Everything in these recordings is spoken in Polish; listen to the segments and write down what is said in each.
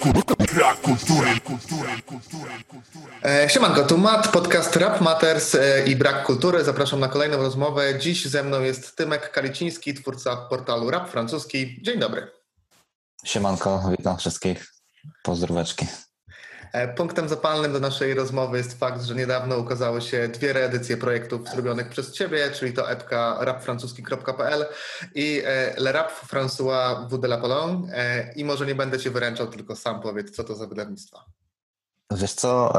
Brak kultury, kultury, kultury, kultury. Siemanko, tu Matt, podcast Rap Matters e, i Brak Kultury. Zapraszam na kolejną rozmowę. Dziś ze mną jest Tymek Kaliciński, twórca portalu Rap Francuski. Dzień dobry. Siemanko, witam wszystkich. Pozdróweczki. E, Punktem zapalnym do naszej rozmowy jest fakt, że niedawno ukazały się dwie reedycje projektów zrobionych przez Ciebie, czyli to epka rapfrancuski.pl i e, Le Rap François Vous de la Pologne. E, I może nie będę Cię wyręczał, tylko sam powiedz, co to za wydawnictwa. Wiesz co,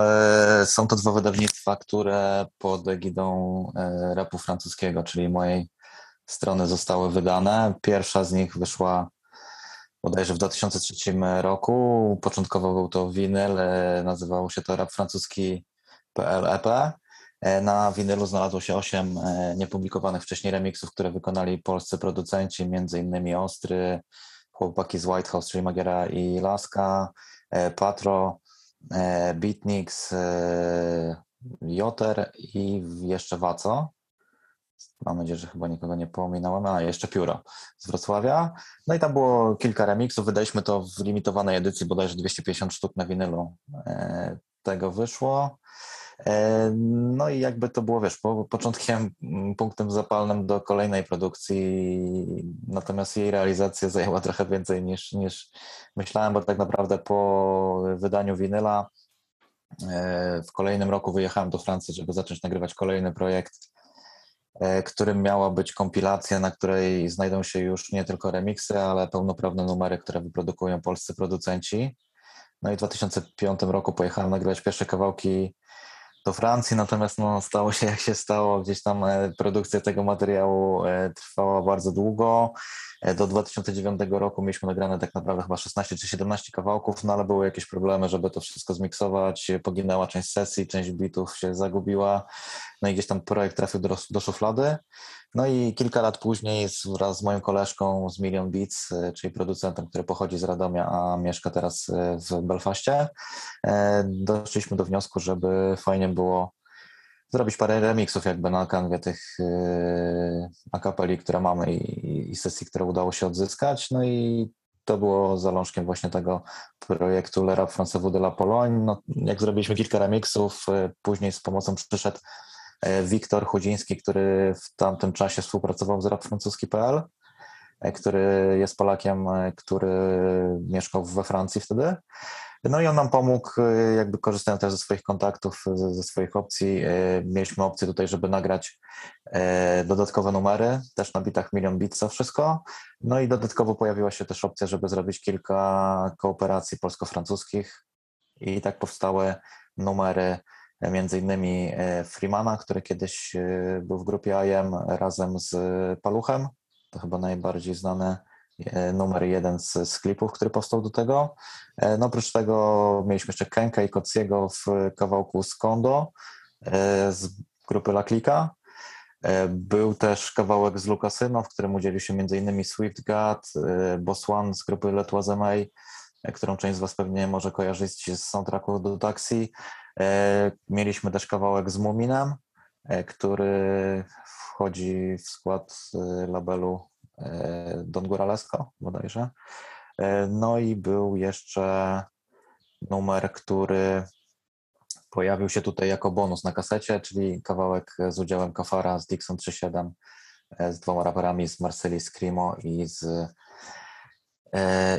są to dwa wydawnictwa, które pod egidą rapu francuskiego, czyli mojej strony zostały wydane. Pierwsza z nich wyszła bodajże w 2003 roku. Początkowo był to winyl, e, nazywało się to rap francuski.pl EP. E, Na winylu znalazło się osiem e, niepublikowanych wcześniej remixów, które wykonali polscy producenci, innymi Ostry, chłopaki z White House, czyli Magiera i Laska, e, Patro, e, Beatniks, e, Joter i jeszcze Waco. Mam nadzieję, że chyba nikogo nie pominąłem. A, jeszcze Pióro z Wrocławia. No i tam było kilka remixów. Wydaliśmy to w limitowanej edycji, bodajże 250 sztuk na winylu e, tego wyszło. E, No i jakby to było, wiesz, po, początkiem, mm, punktem zapalnym do kolejnej produkcji, natomiast jej realizacja zajęła trochę więcej niż, niż myślałem, bo tak naprawdę po wydaniu winyla e, w kolejnym roku wyjechałem do Francji, żeby zacząć nagrywać kolejny projekt, którym miała być kompilacja, na której znajdą się już nie tylko remiksy, ale pełnoprawne numery, które wyprodukują polscy producenci. No i w 2005 roku pojechałem nagrywać pierwsze kawałki do Francji, natomiast no, stało się jak się stało. Gdzieś tam e, produkcja tego materiału e, trwała bardzo długo. E, Do 2009 roku mieliśmy nagrane tak naprawdę chyba 16 czy 17 kawałków, no ale były jakieś problemy, żeby to wszystko zmiksować. Poginęła część sesji, część bitów się zagubiła. No i gdzieś tam projekt trafił do, do szuflady. No i kilka lat później wraz z moją koleżką z Million Beats, e, czyli producentem, który pochodzi z Radomia, a mieszka teraz e, w Belfaście, e, doszliśmy do wniosku, żeby fajnie było zrobić parę remixów jakby na kanwie tych akapeli, które mamy i, sesji, które udało się odzyskać. No i to było zalążkiem właśnie tego projektu Le Rap Français de la Pologne. No, jak zrobiliśmy kilka remixów, później z pomocą przyszedł Wiktor Chudziński, który w tamtym czasie współpracował z rapfrancuski.pl, e, który jest Polakiem, e, który mieszkał we Francji wtedy. No i on nam pomógł, e, jakby korzystając też ze swoich kontaktów, ze, swoich opcji. e, Mieliśmy opcję tutaj, żeby nagrać e, dodatkowe numery, też na bitach Million Beats to wszystko. No i dodatkowo pojawiła się też opcja, żeby zrobić kilka kooperacji polsko-francuskich i tak powstały numery e, między innymi e, Freemana, który kiedyś e, był w grupie IM razem z Paluchem. To chyba najbardziej znany e, numer jeden z, z klipów, który powstał do tego. No oprócz tego mieliśmy jeszcze Kenka i Kociego w kawałku Skondo z grupy La Clica. E, Był też kawałek z Lukasyno, w którym udzielił się m.in. Swift God, Boss One z grupy Let Was którą część z Was pewnie może kojarzyć z soundtracku do Taxi. E, Mieliśmy też kawałek z Muminem, e, który wchodzi w skład e, labelu Don Góralesco bodajże. No i był jeszcze numer, który pojawił się tutaj jako bonus na kasecie, czyli kawałek z udziałem Kafara z Dixon 3.7 e, z dwoma raperami z Marsylii Screamo i z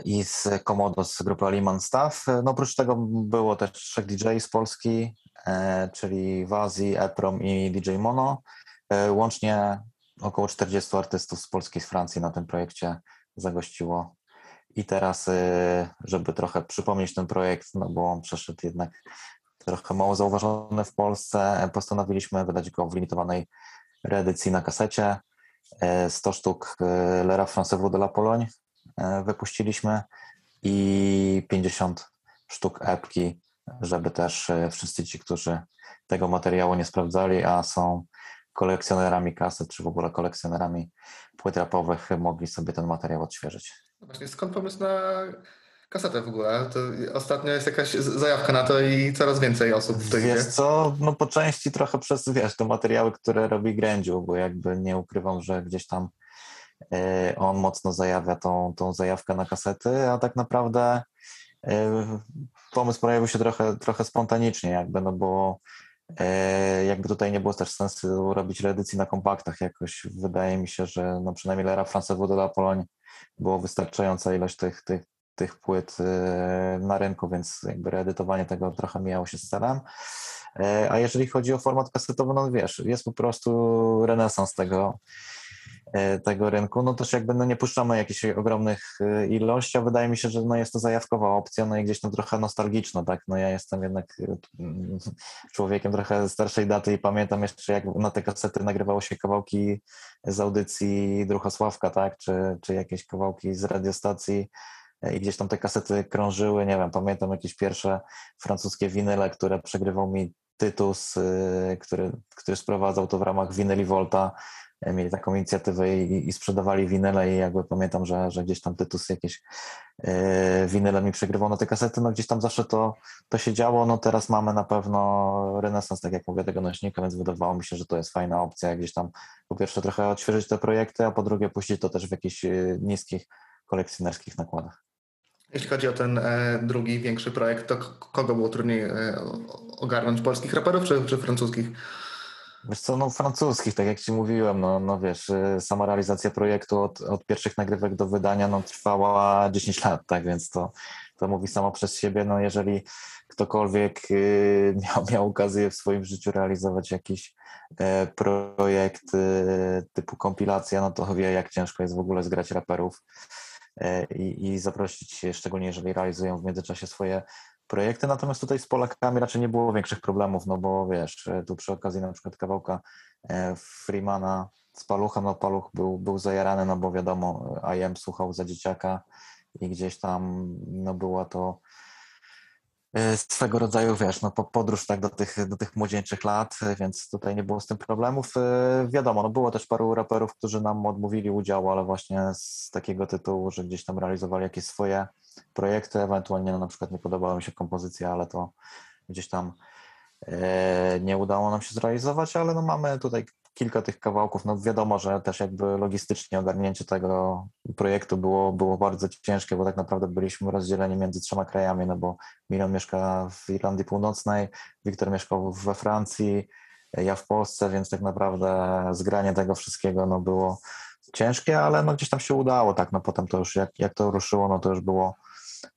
i z Komodo z grupy Aliman Staff. No oprócz tego było też trzech DJ z Polski, e, czyli Wazi, Eprom i DJ Mono. E, Łącznie około 40 artystów z Polski i z Francji na tym projekcie zagościło. I teraz, e, żeby trochę przypomnieć ten projekt, no bo on przeszedł jednak trochę mało zauważony w Polsce, e, postanowiliśmy wydać go w limitowanej reedycji na kasecie. E, 100 sztuk e, Le Rap Français Vous de la Pologne e, wypuściliśmy i 50 sztuk epki, żeby też e, wszyscy ci, którzy tego materiału nie sprawdzali, a są kolekcjonerami kaset, czy w ogóle kolekcjonerami płyt rapowych, mogli sobie ten materiał odświeżyć. Właśnie skąd pomysł na kasetę w ogóle? To ostatnio jest jakaś zajawka na to i coraz więcej osób w idzie. Wiesz co, no po części trochę przez, wiesz, te materiały, które robi Grędziu, bo jakby nie ukrywam, że gdzieś tam e, on mocno zajawia tą, tą zajawkę na kasety, a tak naprawdę E, Pomysł pojawił się trochę, trochę spontanicznie jakby, no bo e, jakby tutaj nie było też sensu robić reedycji na kompaktach jakoś. Wydaje mi się, że no przynajmniej Lera France de la Pologne było wystarczająca ilość tych, tych, tych płyt e, na rynku, więc jakby reedytowanie tego trochę mijało się z celem. E, A jeżeli chodzi o format kasetowy, no wiesz, jest po prostu renesans tego, e, tego rynku. No też jakby no nie puszczamy jakichś ogromnych e, ilości, a wydaje mi się, że no jest to zajawkowa opcja, no i gdzieś tam trochę nostalgiczna, tak? No ja jestem jednak e, człowiekiem trochę starszej daty i pamiętam jeszcze jak na te kasety nagrywało się kawałki z audycji Druchosławka, tak? Czy, czy jakieś kawałki z radiostacji e, i gdzieś tam te kasety krążyły, nie wiem, pamiętam jakieś pierwsze francuskie winyle, które przegrywał mi Tytus, który, który sprowadzał to w ramach Winyli Volta. Mieli taką inicjatywę i, i sprzedawali winyle i jakby pamiętam, że, że gdzieś tam Tytus jakieś e, winyle mi przegrywał na te kasety, no gdzieś tam zawsze to, to się działo, no teraz mamy na pewno renesans, tak jak mówię, tego nośnika, więc wydawało mi się, że to jest fajna opcja, gdzieś tam po pierwsze trochę odświeżyć te projekty, a po drugie puścić to też w jakichś e, niskich kolekcjonerskich nakładach. Jeśli chodzi o ten e, drugi, większy projekt, to kogo było trudniej ogarnąć? Polskich raperów czy, czy francuskich? Wiesz co, no francuskich, tak jak ci mówiłem, no, no wiesz, y, sama realizacja projektu od, od pierwszych nagrywek do wydania no, trwała 10 lat, tak więc to, to mówi samo przez siebie, no jeżeli ktokolwiek y, miał, miał okazję w swoim życiu realizować jakiś e, projekt y, typu kompilacja, no to wie jak ciężko jest w ogóle zgrać raperów e, i, i zaprosić szczególnie jeżeli realizują w międzyczasie swoje projekty, natomiast tutaj z Polakami raczej nie było większych problemów, no bo wiesz, e, tu przy okazji na przykład kawałka e, Freemana z Palucha, no Paluch był, był zajarany, no bo wiadomo, IM słuchał za dzieciaka i gdzieś tam no była to e, swego rodzaju, wiesz, no po- podróż tak do tych, do tych młodzieńczych lat, e, więc tutaj nie było z tym problemów. E, Wiadomo, no było też paru raperów, którzy nam odmówili udziału, ale właśnie z takiego tytułu, że gdzieś tam realizowali jakieś swoje projekty, ewentualnie no, na przykład nie podobała mi się kompozycja, ale to gdzieś tam e, nie udało nam się zrealizować, ale no mamy tutaj kilka tych kawałków, no wiadomo, że też jakby logistycznie ogarnięcie tego projektu było, było bardzo ciężkie, bo tak naprawdę byliśmy rozdzieleni między trzema krajami, no bo Milan mieszka w Irlandii Północnej, Wiktor mieszkał we Francji, ja w Polsce, więc tak naprawdę zgranie tego wszystkiego no było ciężkie, ale no gdzieś tam się udało, tak, no potem to już jak, jak to ruszyło, no to już było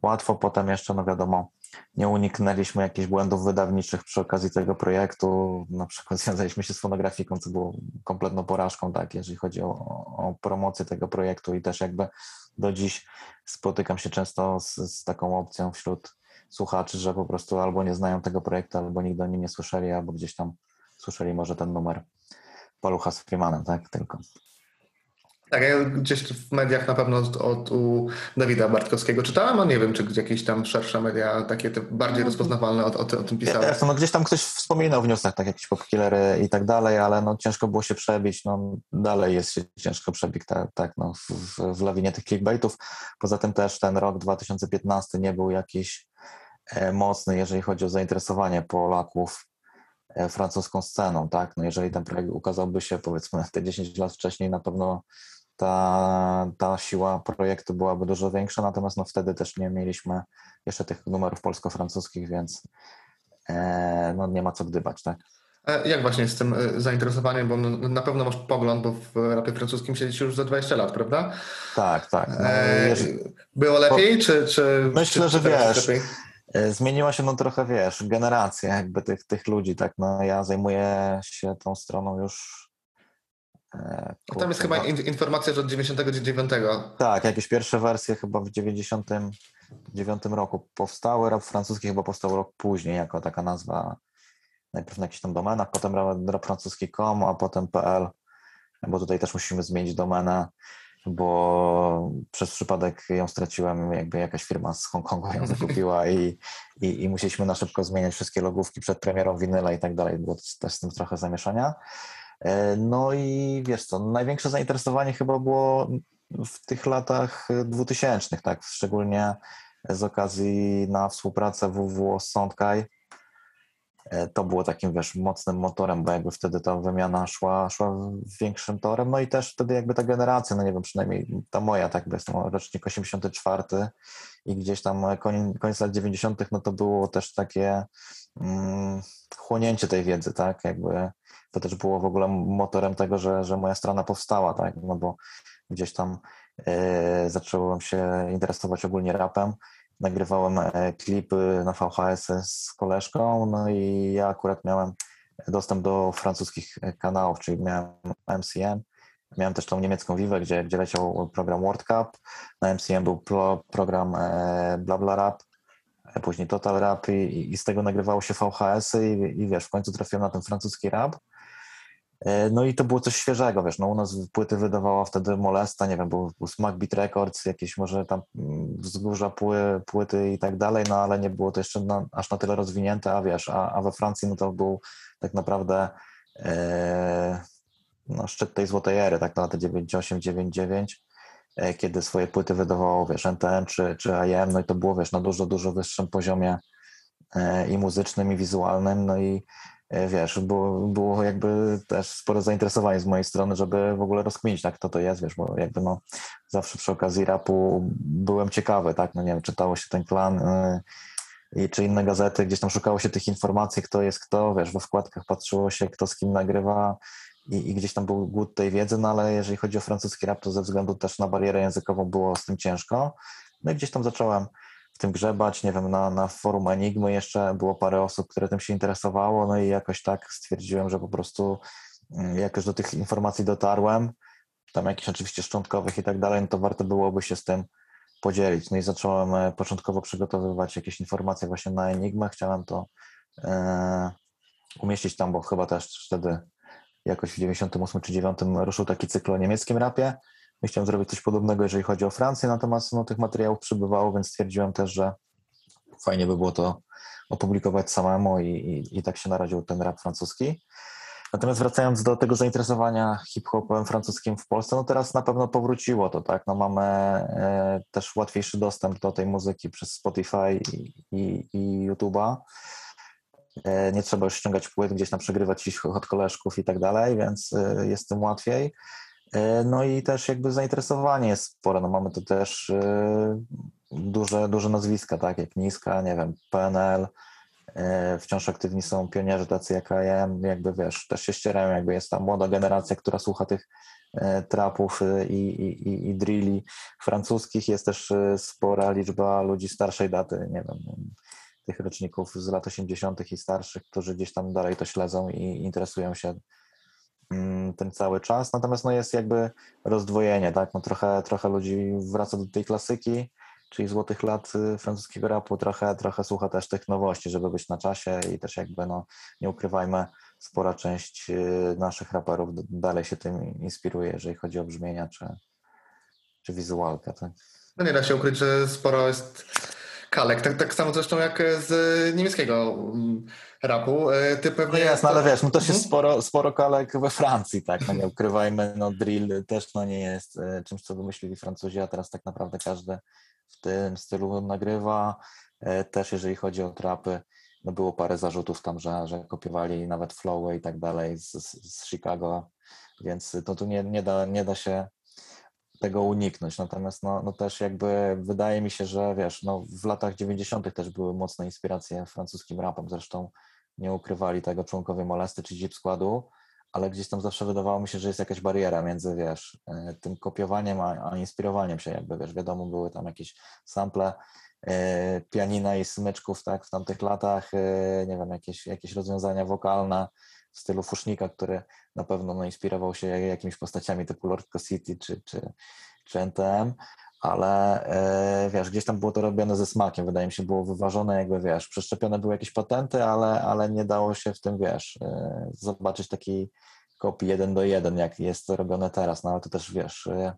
łatwo, potem jeszcze, no wiadomo, nie uniknęliśmy jakichś błędów wydawniczych przy okazji tego projektu, na przykład związaliśmy się z fonografiką, co było kompletną porażką, tak, jeżeli chodzi o, o promocję tego projektu i też jakby do dziś spotykam się często z, z taką opcją wśród słuchaczy, że po prostu albo nie znają tego projektu, albo nigdy o nim nie słyszeli, albo gdzieś tam słyszeli może ten numer Palucha z Freemanem, tak, tylko. Tak, ja gdzieś w mediach na pewno od, od u Dawida Bartkowskiego czytałem, a nie wiem, czy gdzie jakieś tam szersze media, takie te bardziej rozpoznawalne o, o, o tym pisały. Wiesz, no gdzieś tam ktoś wspominał w newsach, tak jakieś popkillery i tak dalej, ale no ciężko było się przebić, no dalej jest się ciężko przebić, tak, tak no w, w, w lawinie tych clickbaitów. Poza tym też ten rok 2015 nie był jakiś e, mocny, jeżeli chodzi o zainteresowanie Polaków e, francuską sceną, tak, no jeżeli ten projekt ukazałby się powiedzmy te 10 lat wcześniej, na pewno ta, ta siła projektu byłaby dużo większa, natomiast no wtedy też nie mieliśmy jeszcze tych numerów polsko-francuskich, więc e, no nie ma co gdybać, tak? E, Jak właśnie z tym e, zainteresowaniem, bo na pewno masz pogląd, bo w rapie francuskim siedzisz już za 20 lat, prawda? Tak, tak. No, E, jeżeli, Było lepiej, czy, czy Myślę, czy, że czy jest wiesz, lepiej? zmieniła się no trochę, wiesz, generacja jakby tych, tych ludzi, tak, no ja zajmuję się tą stroną już e, No Tam jest chyba in, informacja, że od 99. Tak, jakieś pierwsze wersje chyba w 99 roku powstały. Rap francuski chyba powstał rok później jako taka nazwa. Najpierw na jakichś tam domenach, potem rap francuski.com, a potem PL, bo tutaj też musimy zmienić domenę, bo przez przypadek ją straciłem, jakby jakaś firma z Hongkongu ją zakupiła i, i, i musieliśmy na szybko zmieniać wszystkie logówki przed premierą winyla i tak dalej. Było też z tym trochę zamieszania. E, No i wiesz co, największe zainteresowanie chyba było w tych latach 2000, tak, szczególnie z okazji na współpracę WWO z e, to było takim, wiesz, mocnym motorem, bo jakby wtedy ta wymiana szła, szła większym torem, no i też wtedy jakby ta generacja, no nie wiem, przynajmniej ta moja, tak, bo jestem rocznik 84 i gdzieś tam koniec, koniec lat 90 no to było też takie mm, chłonięcie tej wiedzy, tak, jakby to też było w ogóle motorem tego, że, że moja strona powstała, tak, no bo gdzieś tam e, zacząłem się interesować ogólnie rapem, nagrywałem e, klipy na VHS z koleżką, no i ja akurat miałem dostęp do francuskich e, kanałów, czyli miałem MCN, miałem też tą niemiecką Vivę, gdzie, gdzie leciał program World Cup, na MCN był pro, program e, Blabla Rap, później Total Rap i, i z tego nagrywało się VHS-y i, i wiesz, w końcu trafiłem na ten francuski rap. E, No i to było coś świeżego, wiesz, no u nas płyty wydawała wtedy Molesta, nie wiem, był, był Smack Beat Records, jakieś może tam mm, wzgórza pły, płyty i tak dalej, no ale nie było to jeszcze na, aż na tyle rozwinięte, a wiesz, a, a we Francji no to był tak naprawdę e, no, szczyt tej złotej ery, tak na lata 98, 99, e, kiedy swoje płyty wydawało, wiesz, NTM czy, czy no i to było, wiesz, na dużo, dużo wyższym poziomie e, i muzycznym, i wizualnym, no i wiesz, było, było jakby też spore zainteresowanie z mojej strony, żeby w ogóle rozkminić, tak, kto to jest, wiesz, bo jakby no zawsze przy okazji rapu byłem ciekawy, tak, no nie wiem, czytało się ten klan y, i czy inne gazety, gdzieś tam szukało się tych informacji, kto jest kto, wiesz, we wkładkach patrzyło się, kto z kim nagrywa i, i gdzieś tam był głód tej wiedzy, no ale jeżeli chodzi o francuski rap, to ze względu też na barierę językową było z tym ciężko, no i gdzieś tam zacząłem w tym grzebać, nie wiem, na, na forum Enigmy jeszcze było parę osób, które tym się interesowało, no i jakoś tak stwierdziłem, że po prostu mm, jak już do tych informacji dotarłem, tam jakichś oczywiście szczątkowych i tak dalej, no to warto byłoby się z tym podzielić. No i zacząłem e, początkowo przygotowywać jakieś informacje właśnie na Enigmę. Chciałem to e, umieścić tam, bo chyba też wtedy jakoś w 98 czy 9 ruszył taki cykl o niemieckim rapie. Chciałem zrobić coś podobnego, jeżeli chodzi o Francję, natomiast no, tych materiałów przybywało, więc stwierdziłem też, że fajnie by było to opublikować samemu i, i, i tak się narodził ten rap francuski. Natomiast wracając do tego zainteresowania hip-hopem francuskim w Polsce, no teraz na pewno powróciło to, tak? No mamy e, też łatwiejszy dostęp do tej muzyki przez Spotify i, i, i YouTube'a. E, nie trzeba już ściągać płyt, gdzieś tam przegrywać iść od koleżków i tak dalej, więc e, jest tym łatwiej. E, No i też jakby zainteresowanie jest spore. No mamy tu też e, duże, duże nazwiska, tak jak Niska, nie wiem, PNL, E, wciąż aktywni są pionierzy tacy jak IM, jakby wiesz, też się ścierają, jakby jest ta młoda generacja, która słucha tych trapów i, i, i- drilli francuskich, jest też spora liczba ludzi starszej daty, nie wiem, tych roczników z lat 80. i starszych, którzy gdzieś tam dalej to śledzą i interesują się mm, tym cały czas, natomiast no jest jakby rozdwojenie, tak, no trochę, trochę ludzi wraca do tej klasyki, czyli złotych lat y, francuskiego rapu, trochę, trochę słucha też tych nowości, żeby być na czasie i też jakby, no, nie ukrywajmy, spora część y, naszych raperów dalej się tym inspiruje, jeżeli chodzi o brzmienia czy, czy wizualkę, tak? No nie da się ukryć, że sporo jest kalek. Tak, tak samo zresztą jak z niemieckiego mm, rapu. E, Ty No pewnie... jest, no ale wiesz, no to się Mhm. sporo, sporo kalek we Francji, tak, no nie ukrywajmy, no drill też no nie jest e, czymś, co wymyślili Francuzi, a teraz tak naprawdę każdy w tym stylu nagrywa. E, Też jeżeli chodzi o trapy, no było parę zarzutów tam, że, że kopiowali nawet flowy i tak dalej z, z, z Chicago, więc to tu nie, nie, da, nie da się tego uniknąć. Natomiast no, no też jakby wydaje mi się, że wiesz, no w latach 90. też były mocne inspiracje francuskim rapem. Zresztą nie ukrywali tego członkowie Molesty czy Jeep Składu, ale gdzieś tam zawsze wydawało mi się, że jest jakaś bariera między, wiesz, e, tym kopiowaniem, a, a inspirowaniem się jakby, wiesz, wiadomo, były tam jakieś sample, e, pianina i smyczków, tak, w tamtych latach, e, nie wiem, jakieś, jakieś rozwiązania wokalne w stylu Fusznika, który na pewno no, inspirował się jakimiś postaciami typu Lord City czy, czy, czy NTM, ale e, wiesz, gdzieś tam było to robione ze smakiem, wydaje mi się, było wyważone, jakby wiesz, przeszczepione były jakieś patenty, ale, ale nie dało się w tym, wiesz, e, zobaczyć takiej kopii jeden do jeden, jak jest to robione teraz, no ale to też, wiesz, e,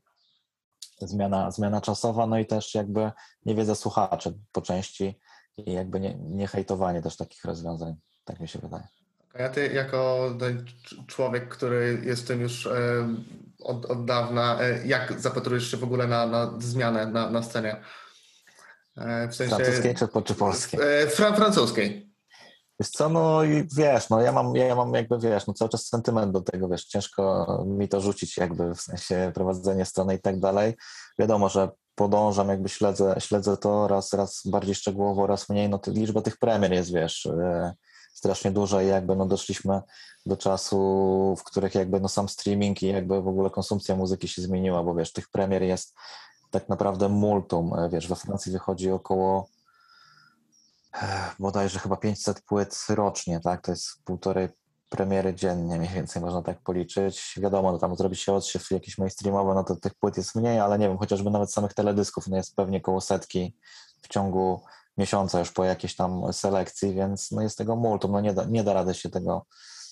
zmiana, zmiana czasowa, no i też jakby niewiedza słuchaczy po części i jakby nie, nie hejtowanie też takich rozwiązań, tak mi się wydaje. A ty jako człowiek, który jest w tym już e, od, od dawna, e, jak zapatrujesz się w ogóle na, na zmianę na, na scenie? E, W sensie... Francuskiej czy, czy polskiej? E, Fra, francuskiej. Wiesz co, no i wiesz, no ja mam, ja mam jakby, wiesz, no cały czas sentyment do tego, wiesz, ciężko mi to rzucić jakby w sensie prowadzenie strony i tak dalej. Wiadomo, że podążam, jakby śledzę, śledzę to raz, raz bardziej szczegółowo, raz mniej, no liczba tych premier jest, wiesz, strasznie duża i jakby no doszliśmy do czasu, w których jakby no sam streaming i jakby w ogóle konsumpcja muzyki się zmieniła, bo wiesz, tych premier jest tak naprawdę multum, wiesz, we Francji wychodzi około eh, bodajże chyba 500 płyt rocznie, tak, to jest półtorej premiery dziennie, mniej więcej można tak policzyć. Wiadomo, no tam zrobi się odsiew jakiś mainstreamowy, no to tych płyt jest mniej, ale nie wiem, chociażby nawet samych teledysków, no jest pewnie koło setki w ciągu miesiąca już po jakiejś tam selekcji, więc no jest tego multum, no nie da, nie da rady się tego,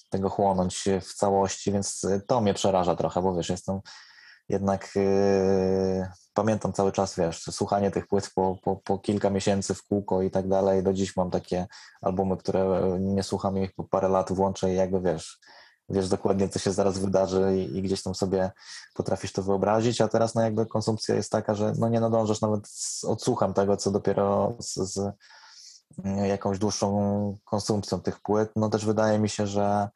tego chłonąć w całości, więc to mnie przeraża trochę, bo wiesz, jestem jednak yy, pamiętam cały czas, wiesz, słuchanie tych płyt po, po, po kilka miesięcy w kółko i tak dalej. Do dziś mam takie albumy, które nie słucham ich po parę lat, włączę i jakby wiesz, wiesz dokładnie, co się zaraz wydarzy i, i gdzieś tam sobie potrafisz to wyobrazić, a teraz no jakby konsumpcja jest taka, że no nie nadążasz nawet z odsłuchem tego, co dopiero z, z jakąś dłuższą konsumpcją tych płyt. No też wydaje mi się, że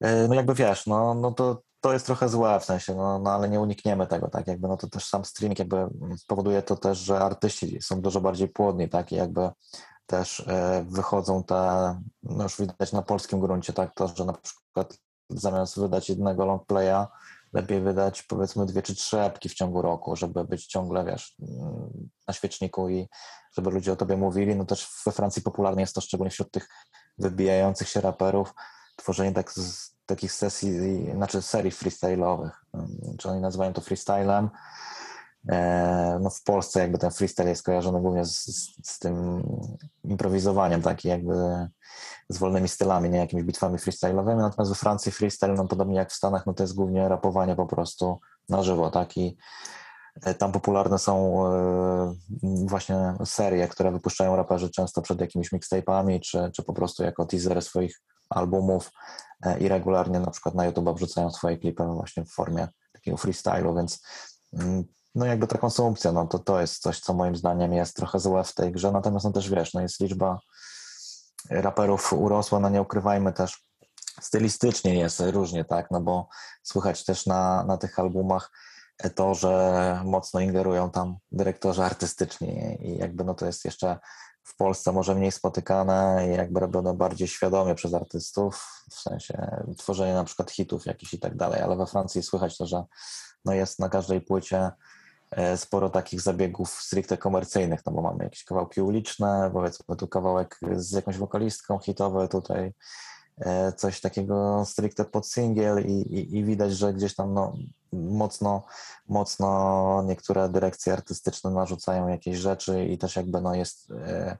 yy, no jakby wiesz, no, no to to jest trochę złe w sensie, no, no ale nie unikniemy tego, tak, jakby no to też sam streaming jakby powoduje to też, że artyści są dużo bardziej płodni, tak, i jakby też e, wychodzą te, no już widać na polskim gruncie, tak, to, że na przykład zamiast wydać jednego long playa, lepiej wydać powiedzmy dwie czy trzy epki w ciągu roku, żeby być ciągle, wiesz, na świeczniku i żeby ludzie o tobie mówili, no też we Francji popularne jest to, szczególnie wśród tych wybijających się raperów, tworzenie tak z, takich sesji, znaczy serii freestyle'owych, czy oni nazywają to freestylem. E, no w Polsce jakby ten freestyle jest kojarzony głównie z, z, z tym improwizowaniem, taki jakby z wolnymi stylami, nie jakimiś bitwami freestyle'owymi, natomiast we Francji freestyle, no podobnie jak w Stanach, no to jest głównie rapowanie po prostu na żywo, tak, i e, tam popularne są e, właśnie serie, które wypuszczają raperzy często przed jakimiś mixtape'ami, czy, czy po prostu jako teasery swoich albumów i regularnie na przykład na YouTube wrzucają swoje klipy właśnie w formie takiego freestylu, więc mm, no jakby ta konsumpcja, no to to jest coś, co moim zdaniem jest trochę złe w tej grze, natomiast no też wiesz, no jest liczba raperów urosła, no nie ukrywajmy też, stylistycznie jest różnie, tak, no bo słychać też na, na tych albumach to, że mocno ingerują tam dyrektorzy artystyczni i jakby no to jest jeszcze w Polsce może mniej spotykane i jakby robione bardziej świadomie przez artystów, w sensie tworzenie na przykład hitów jakichś i tak dalej, ale we Francji słychać to, że no jest na każdej płycie e, sporo takich zabiegów stricte komercyjnych, no bo mamy jakieś kawałki uliczne, powiedzmy tu kawałek z jakąś wokalistką hitowy, tutaj e, coś takiego stricte pod singiel i, i, i widać, że gdzieś tam no, mocno, mocno niektóre dyrekcje artystyczne narzucają jakieś rzeczy i też jakby no jest e,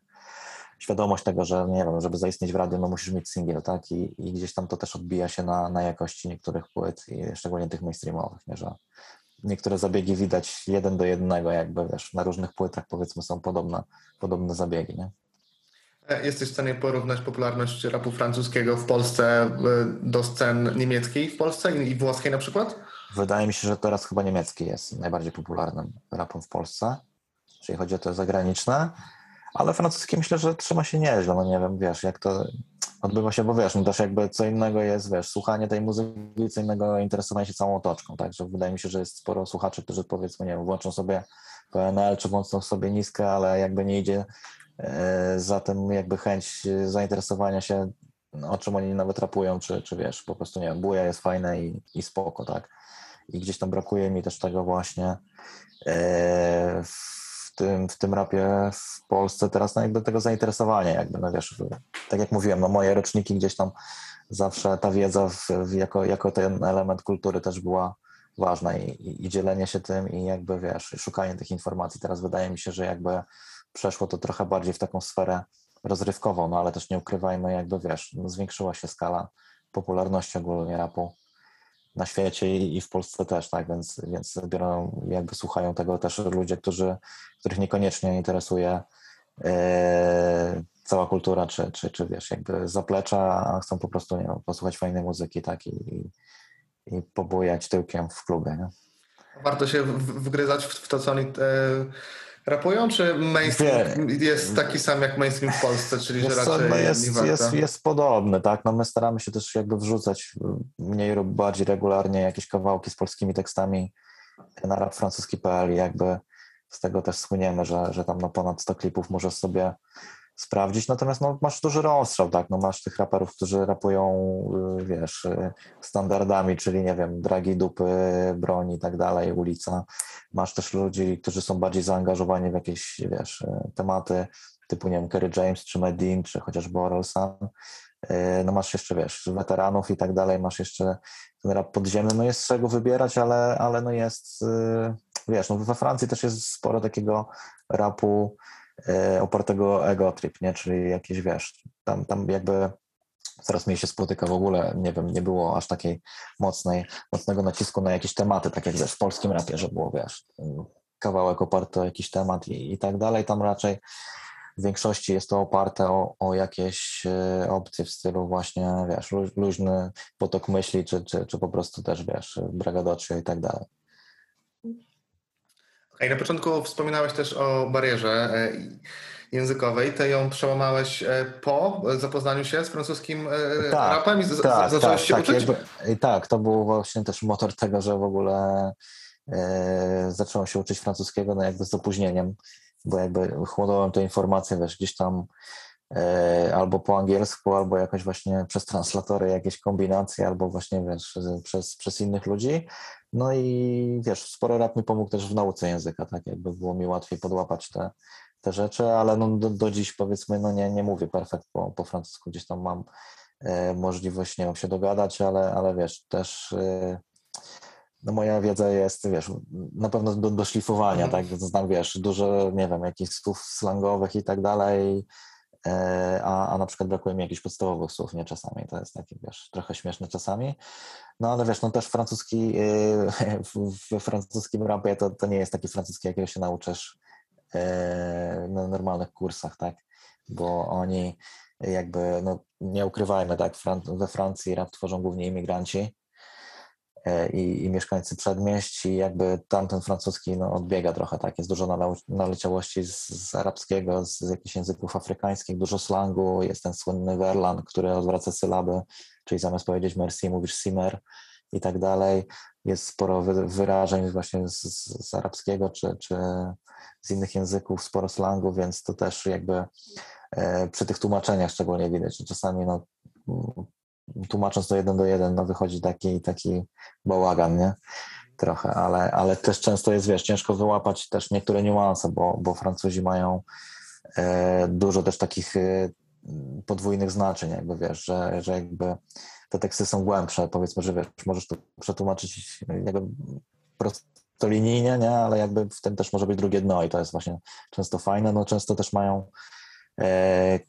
świadomość tego, że nie wiem, żeby zaistnieć w radiu, no musisz mieć singiel, tak? I, i gdzieś tam to też odbija się na, na jakości niektórych płyt, i szczególnie tych mainstreamowych, nie? że niektóre zabiegi widać jeden do jednego, jakby wiesz, na różnych płytach powiedzmy są podobne, podobne zabiegi, nie? E, Jesteś w stanie porównać popularność rapu francuskiego w Polsce e, do scen niemieckiej w Polsce i włoskiej na przykład? Wydaje mi się, że teraz chyba niemiecki jest najbardziej popularnym rapem w Polsce, jeżeli chodzi o te zagraniczne, ale francuski myślę, że trzyma się nieźle, no nie wiem, wiesz, jak to odbywa się, bo wiesz, no też jakby co innego jest, wiesz, słuchanie tej muzyki, co innego interesowanie się całą otoczką, także wydaje mi się, że jest sporo słuchaczy, którzy powiedzmy, nie wiem, włączą sobie PNL, czy włączą sobie niskę, ale jakby nie idzie e, za tym jakby chęć zainteresowania się, o czym oni nawet rapują, czy, czy wiesz, po prostu, nie wiem, buja jest fajne i, i spoko, tak, i gdzieś tam brakuje mi też tego właśnie e, w tym, w tym rapie w Polsce teraz no jakby tego zainteresowania jakby, no wiesz, tak jak mówiłem, no moje roczniki gdzieś tam zawsze ta wiedza w, w jako, jako ten element kultury też była ważna i, i, i dzielenie się tym i jakby wiesz, szukanie tych informacji. Teraz wydaje mi się, że jakby przeszło to trochę bardziej w taką sferę rozrywkową, no ale też nie ukrywajmy, jakby wiesz, no zwiększyła się skala popularności ogólnie rapu na świecie i w Polsce też, tak, więc, więc biorą, jakby słuchają tego też ludzie, którzy, których niekoniecznie interesuje e, cała kultura, czy, czy, czy wiesz, jakby zaplecza, a chcą po prostu, nie posłuchać fajnej muzyki, tak, i, i pobujać tyłkiem w klubie, nie? Warto się wgryzać w to, co oni e, rapują, czy mainstream Wie- jest taki sam jak mainstream w Polsce, czyli że Wiesz co, raczej no jest, jest, jest podobny, tak? No my staramy się też jakby wrzucać mniej lub bardziej regularnie jakieś kawałki z polskimi tekstami na rap francuski.pl i jakby z tego też słyniemy, że, że tam no ponad 100 klipów możesz sobie sprawdzić, natomiast no masz duży rozstrzał, tak? No masz tych raperów, którzy rapują, y, wiesz, y, standardami, czyli nie wiem, dragi dupy, broń i tak dalej, ulica. Masz też ludzi, którzy są bardziej zaangażowani w jakieś, wiesz, y, tematy typu, nie wiem, Kerry James, czy Medin, czy chociażby Orelsan. No masz jeszcze, wiesz, weteranów i tak dalej, masz jeszcze ten rap podziemny, no jest z czego wybierać, ale, ale no jest, wiesz, no we Francji też jest sporo takiego rapu opartego o ego trip, nie, czyli jakieś, wiesz, tam, tam jakby coraz mniej się spotyka w ogóle, nie wiem, nie było aż takiej mocnej, mocnego nacisku na jakieś tematy, tak jak wiesz, w polskim rapie, że było, wiesz, kawałek oparty o jakiś temat i, i tak dalej, tam raczej w większości jest to oparte o, o jakieś e, opcje w stylu właśnie, wiesz, lu- luźny potok myśli, czy, czy, czy po prostu też, wiesz, bragadocio i tak dalej. Okej, na początku wspominałeś też o barierze e, językowej. Ty ją przełamałeś e, po zapoznaniu się z francuskim e, Tak, rapem i z, z, Tak, zacząłeś tak, się tak, uczyć? jakby, tak, to był właśnie też motor tego, że w ogóle e, zacząłem się uczyć francuskiego, no jakby z opóźnieniem, bo jakby chłonąłem te informacje, wiesz, gdzieś tam albo po angielsku, albo jakoś właśnie przez translatory jakieś kombinacje, albo właśnie, wiesz, przez, przez innych ludzi. No i wiesz, sporo rap mi pomógł też w nauce języka, tak jakby było mi łatwiej podłapać te, te rzeczy, ale no do, do dziś powiedzmy, no nie, nie mówię perfekt po, po francusku, gdzieś tam mam e, możliwość, nie wiem, się dogadać, ale, ale wiesz, też e, no moja wiedza jest, wiesz, na pewno do, do szlifowania, Mhm. tak, znam, wiesz, dużo, nie wiem, jakichś słów slangowych i tak dalej, e, a, a na przykład brakuje mi jakichś podstawowych słów, nie czasami, to jest takie, wiesz, trochę śmieszne czasami, no ale wiesz, no też francuski, e, we francuskim rapie to, to nie jest taki francuski, jakiego się nauczysz e, na normalnych kursach, tak, bo oni jakby, no nie ukrywajmy, tak, we Francji rap tworzą głównie imigranci, e, i, i mieszkańcy przedmieść i jakby tamten francuski no, odbiega trochę, tak, jest dużo nale- naleciałości z, z arabskiego, z, z jakichś języków afrykańskich, dużo slangu, jest ten słynny werlan, który odwraca sylaby, czyli zamiast powiedzieć merci mówisz simer i tak dalej, jest sporo wy, wyrażeń właśnie z, z, arabskiego czy, czy z innych języków, sporo slangu, więc to też jakby e, przy tych tłumaczeniach szczególnie widać, czasami no, tłumacząc to jeden do jeden, no wychodzi taki, taki bałagan, nie? Trochę, ale, ale też często jest, wiesz, ciężko wyłapać też niektóre niuanse, bo, bo Francuzi mają e, dużo też takich e, podwójnych znaczeń, jakby wiesz, że, że jakby te teksty są głębsze, powiedzmy, że wiesz, możesz to przetłumaczyć jakby prostolinijnie, nie? Ale jakby w tym też może być drugie dno i to jest właśnie często fajne, no często też mają e,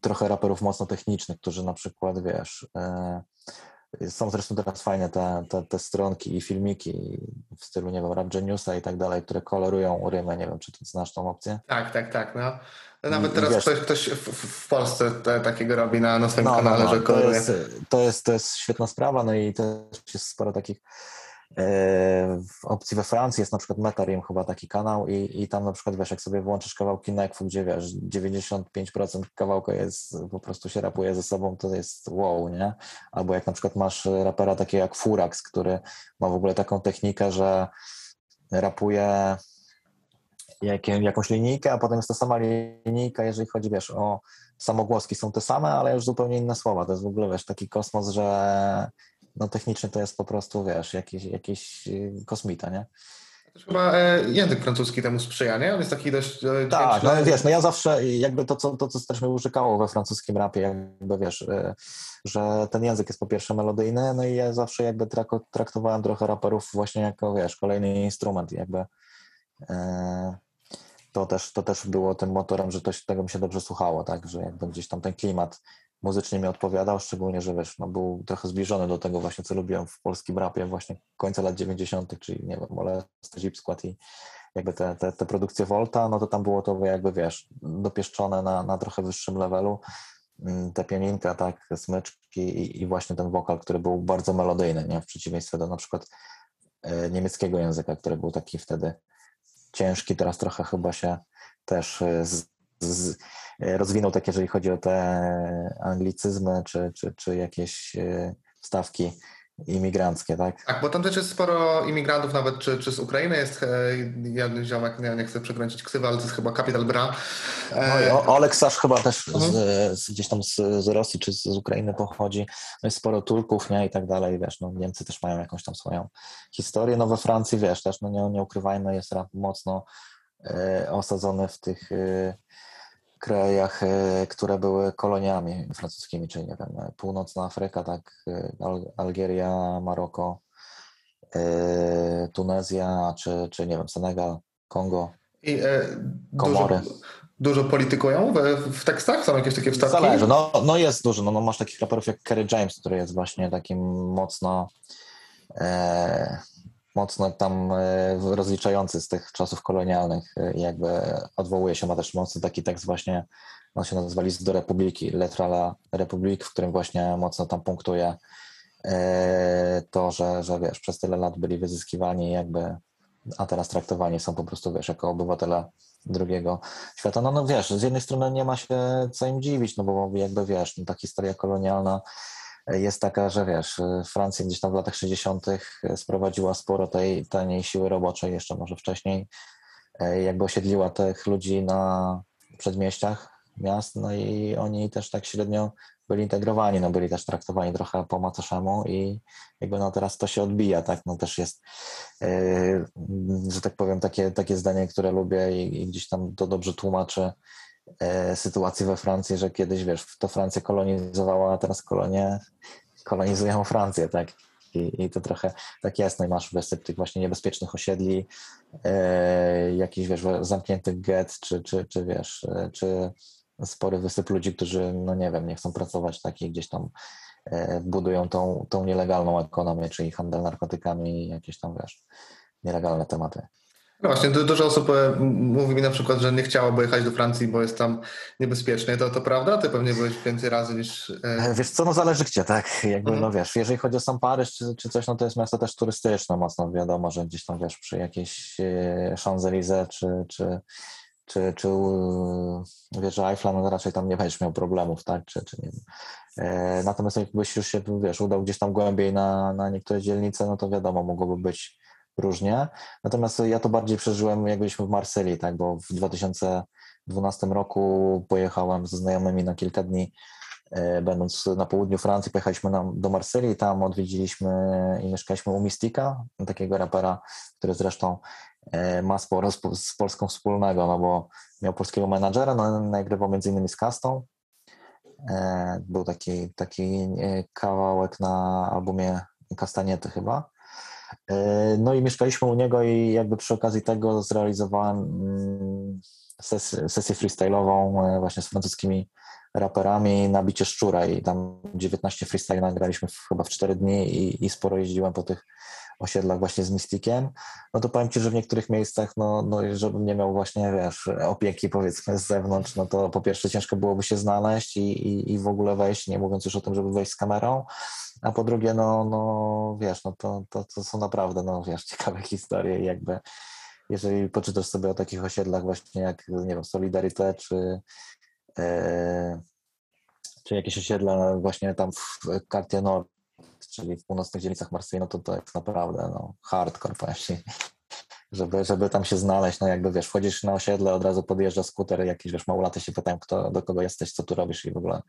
trochę raperów mocno technicznych, którzy na przykład, wiesz, e, są zresztą teraz fajne te, te, te stronki i filmiki w stylu, nie wiem, Rap Geniusa i tak dalej, które kolorują rymę, nie wiem, czy ty znasz tą opcję? Tak, tak, tak. No. Nawet I- teraz wiesz- ktoś, ktoś w, w Polsce te, takiego robi na, na swoim No, no, kanale, no, że to koloruje. jest, to, jest, to jest świetna sprawa, no i też jest sporo takich w opcji we Francji jest na przykład Metarim chyba taki kanał i, i tam na przykład wiesz, jak sobie włączysz kawałki Nekfu, gdzie wiesz, 95% kawałka jest, po prostu się rapuje ze sobą, to jest wow, nie? Albo jak na przykład masz rapera takiego jak Furax, który ma w ogóle taką technikę, że rapuje jakie, jakąś linijkę, a potem jest ta sama linijka, jeżeli chodzi, wiesz, o samogłoski są te same, ale już zupełnie inne słowa. To jest w ogóle, wiesz, taki kosmos, że no technicznie to jest po prostu, wiesz, jakiś, jakiś y, kosmita, nie? Też chyba e, język francuski temu sprzyja, nie? On jest taki dość e, Tak, no wiesz, no ja zawsze jakby to, co, to, co też mnie użykało we francuskim rapie, jakby wiesz, y, że ten język jest po pierwsze melodyjny, no i ja zawsze jakby traktowałem trochę raperów właśnie jako, wiesz, kolejny instrument, jakby to też, to też było tym motorem, że to, się- tego mi się dobrze słuchało, tak, że jakby gdzieś tam ten klimat muzycznie mi odpowiadał, szczególnie, że wiesz, no był trochę zbliżony do tego właśnie, co lubiłem w polskim rapie właśnie końca lat 90., czyli nie wiem, Molesty, Zip Squad i jakby te, te, te produkcje Volta, no to tam było to jakby, wiesz, dopieszczone na, na trochę wyższym levelu, Mm, te pianinka, tak, smyczki i, i właśnie ten wokal, który był bardzo melodyjny, nie, w przeciwieństwie do na przykład e, niemieckiego języka, który był taki wtedy ciężki, teraz trochę chyba się też e, z, z, rozwinął, tak jeżeli chodzi o te anglicyzmy, czy, czy, czy jakieś e, wstawki imigranckie, tak? Tak, bo tam też jest sporo imigrantów, nawet czy, czy z Ukrainy jest e, jeden ziomek, nie, nie chcę przekręcić ksywy, ale to jest chyba Kapital Bra. No E, O- Olek Sasz chyba też Mhm. z, z, gdzieś tam z, z Rosji czy z, Ukrainy pochodzi. No jest sporo Turków, nie, i tak dalej, wiesz, no Niemcy też mają jakąś tam swoją historię. No we Francji, wiesz, też, no nie, nie ukrywajmy, jest mocno e, osadzony w tych e, krajach, e, które były koloniami francuskimi, czyli nie wiem, północna Afryka, tak, e, Al, Algieria, Maroko, e, Tunezja, czy, czy nie wiem, Senegal, Kongo. I e, dużo, Komory. dużo politykują w, w tekstach? Są jakieś takie wstawki? Zależy, no, no jest dużo, no, no masz takich raperów jak Kerry James, który jest właśnie takim mocno e, mocno tam e, rozliczający z tych czasów kolonialnych e, jakby odwołuje się, ma też mocno taki tekst właśnie, on się nazywa List do Republiki, Letra la Republik, w którym właśnie mocno tam punktuje e, to, że, że wiesz, przez tyle lat byli wyzyskiwani jakby, a teraz traktowani są po prostu, wiesz, jako obywatele drugiego świata. No, no wiesz, z jednej strony nie ma się co im dziwić, no bo jakby wiesz, no, ta historia kolonialna jest taka, że wiesz, Francja gdzieś tam w latach 60. sprowadziła sporo tej taniej siły roboczej, jeszcze może wcześniej, e, jakby osiedliła tych ludzi na przedmieściach miast, no i oni też tak średnio byli integrowani, no byli też traktowani trochę po macoszemu i jakby no teraz to się odbija, tak, no też jest, e, że tak powiem, takie, takie zdanie, które lubię i, i gdzieś tam to dobrze tłumaczy e, sytuację we Francji, że kiedyś, wiesz, to Francja kolonizowała, a teraz kolonie kolonizują Francję, tak? I, I to trochę tak jest, no i masz wysyp tych właśnie niebezpiecznych osiedli, e, jakichś, wiesz, zamkniętych get, czy, czy, czy wiesz, e, czy spory wysyp ludzi, którzy, no nie wiem, nie chcą pracować, tak, i gdzieś tam e, budują tą, tą nielegalną ekonomię, czyli handel narkotykami i jakieś tam, wiesz, nielegalne tematy. No właśnie, du- dużo osób e, mówi mi na przykład, że nie chciałoby jechać do Francji, bo jest tam niebezpiecznie. To, to prawda? Ty pewnie byłeś więcej razy niż... e, E, Wiesz co, no zależy gdzie, tak, jakby, Mhm. no wiesz, jeżeli chodzi o sam Paryż czy, czy coś, no to jest miasto też turystyczne mocno, wiadomo, że gdzieś tam, wiesz, przy jakiejś Champs-Élysées czy, czy, czy, czy wieży Eiffla, no raczej tam nie będziesz miał problemów, tak, czy, czy nie wiem. Natomiast jakbyś już się, wiesz, udał gdzieś tam głębiej na, na niektóre dzielnice, no to wiadomo, mogłoby być różnie. Natomiast ja to bardziej przeżyłem, jak byliśmy w Marsylii, tak, bo w 2012 roku pojechałem ze znajomymi na kilka dni E, będąc na południu Francji, pojechaliśmy do Marsylii, tam odwiedziliśmy i mieszkaliśmy u Mystika, takiego rapera, który zresztą e, ma sporo z, Polską wspólnego, no bo miał polskiego menadżera, no, nagrywał między innymi z Kastą. E, Był taki, taki kawałek na albumie Kastaniety chyba. E, No i mieszkaliśmy u niego i jakby przy okazji tego zrealizowałem mm, sesję, freestyle'ową e, właśnie z francuskimi raperami na bicie szczura i tam 19 freestyle nagraliśmy chyba w 4 dni i, i sporo jeździłem po tych osiedlach właśnie z Mystikiem, no to powiem Ci, że w niektórych miejscach, no, no żebym nie miał właśnie, wiesz, opieki powiedzmy z zewnątrz, no to po pierwsze ciężko byłoby się znaleźć i, i, i w ogóle wejść, nie mówiąc już o tym, żeby wejść z kamerą, a po drugie, no, no wiesz, no to, to, to są naprawdę, no wiesz, ciekawe historie i jakby jeżeli poczytasz sobie o takich osiedlach właśnie jak, nie wiem, Solidarité czy e, czy jakieś osiedla właśnie tam w Cartier Nord, czyli w północnych dzielnicach Marsylii, no to to jest naprawdę no, hardcore, powiem ci. Żeby, żeby tam się znaleźć, no jakby wiesz, wchodzisz na osiedle, od razu podjeżdża skuter, jakiś wiesz, małolaty się pytają, kto, do kogo jesteś, co tu robisz i w ogóle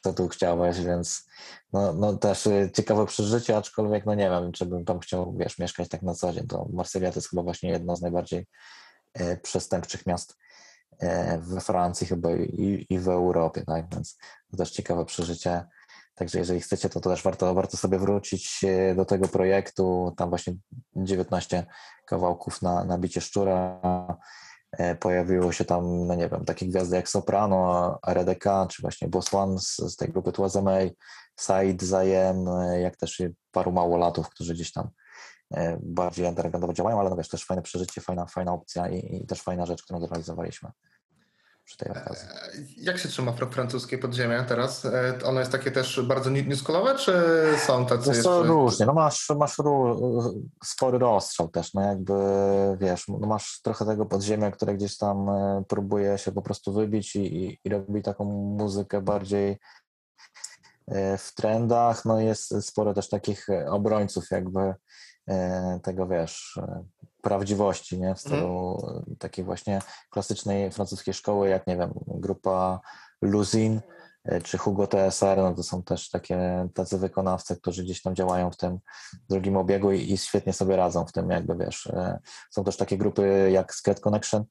co tu chciałeś, więc no, no też y, ciekawe przeżycie, aczkolwiek no nie wiem, czy bym tam chciał, wiesz, mieszkać tak na co dzień, to Marsylia to jest chyba właśnie jedno z najbardziej e, przestępczych miast e, we Francji chyba i, i w Europie, tak, więc to też ciekawe przeżycie. Także jeżeli chcecie, to, to też warto, warto sobie wrócić e, do tego projektu. Tam właśnie 19 kawałków na, na bicie szczura. E, Pojawiło się tam, no nie wiem, takie gwiazdy jak Soprano, RDK, czy właśnie Boss One z, z tej grupy Tłazemej, Said Zajem, e, jak też paru małolatów, którzy gdzieś tam bardziej undergroundowo działają, ale no wiesz, też fajne przeżycie, fajna, fajna opcja i, i też fajna rzecz, którą zrealizowaliśmy. Przy tej okazji. Jak się trzyma fr- francuskie podziemie teraz? E, Ono jest takie też bardzo new- newschoolowe, czy są tacy Wiesz jeszcze... różnie, no masz, masz ró- spory rozstrzał też, no jakby wiesz, no masz trochę tego podziemia, które gdzieś tam e, próbuje się po prostu wybić i, i, i robi taką muzykę bardziej e, w trendach, no jest sporo też takich e, obrońców jakby e, tego, wiesz, e, prawdziwości, nie, w stylu e, takiej właśnie klasycznej francuskiej szkoły, jak nie wiem, grupa Luzin, e, czy Hugo TSR, no to są też takie tacy wykonawcy, którzy gdzieś tam działają w tym drugim obiegu i, i świetnie sobie radzą w tym, jakby wiesz. e, Są też takie grupy jak Skate Connection,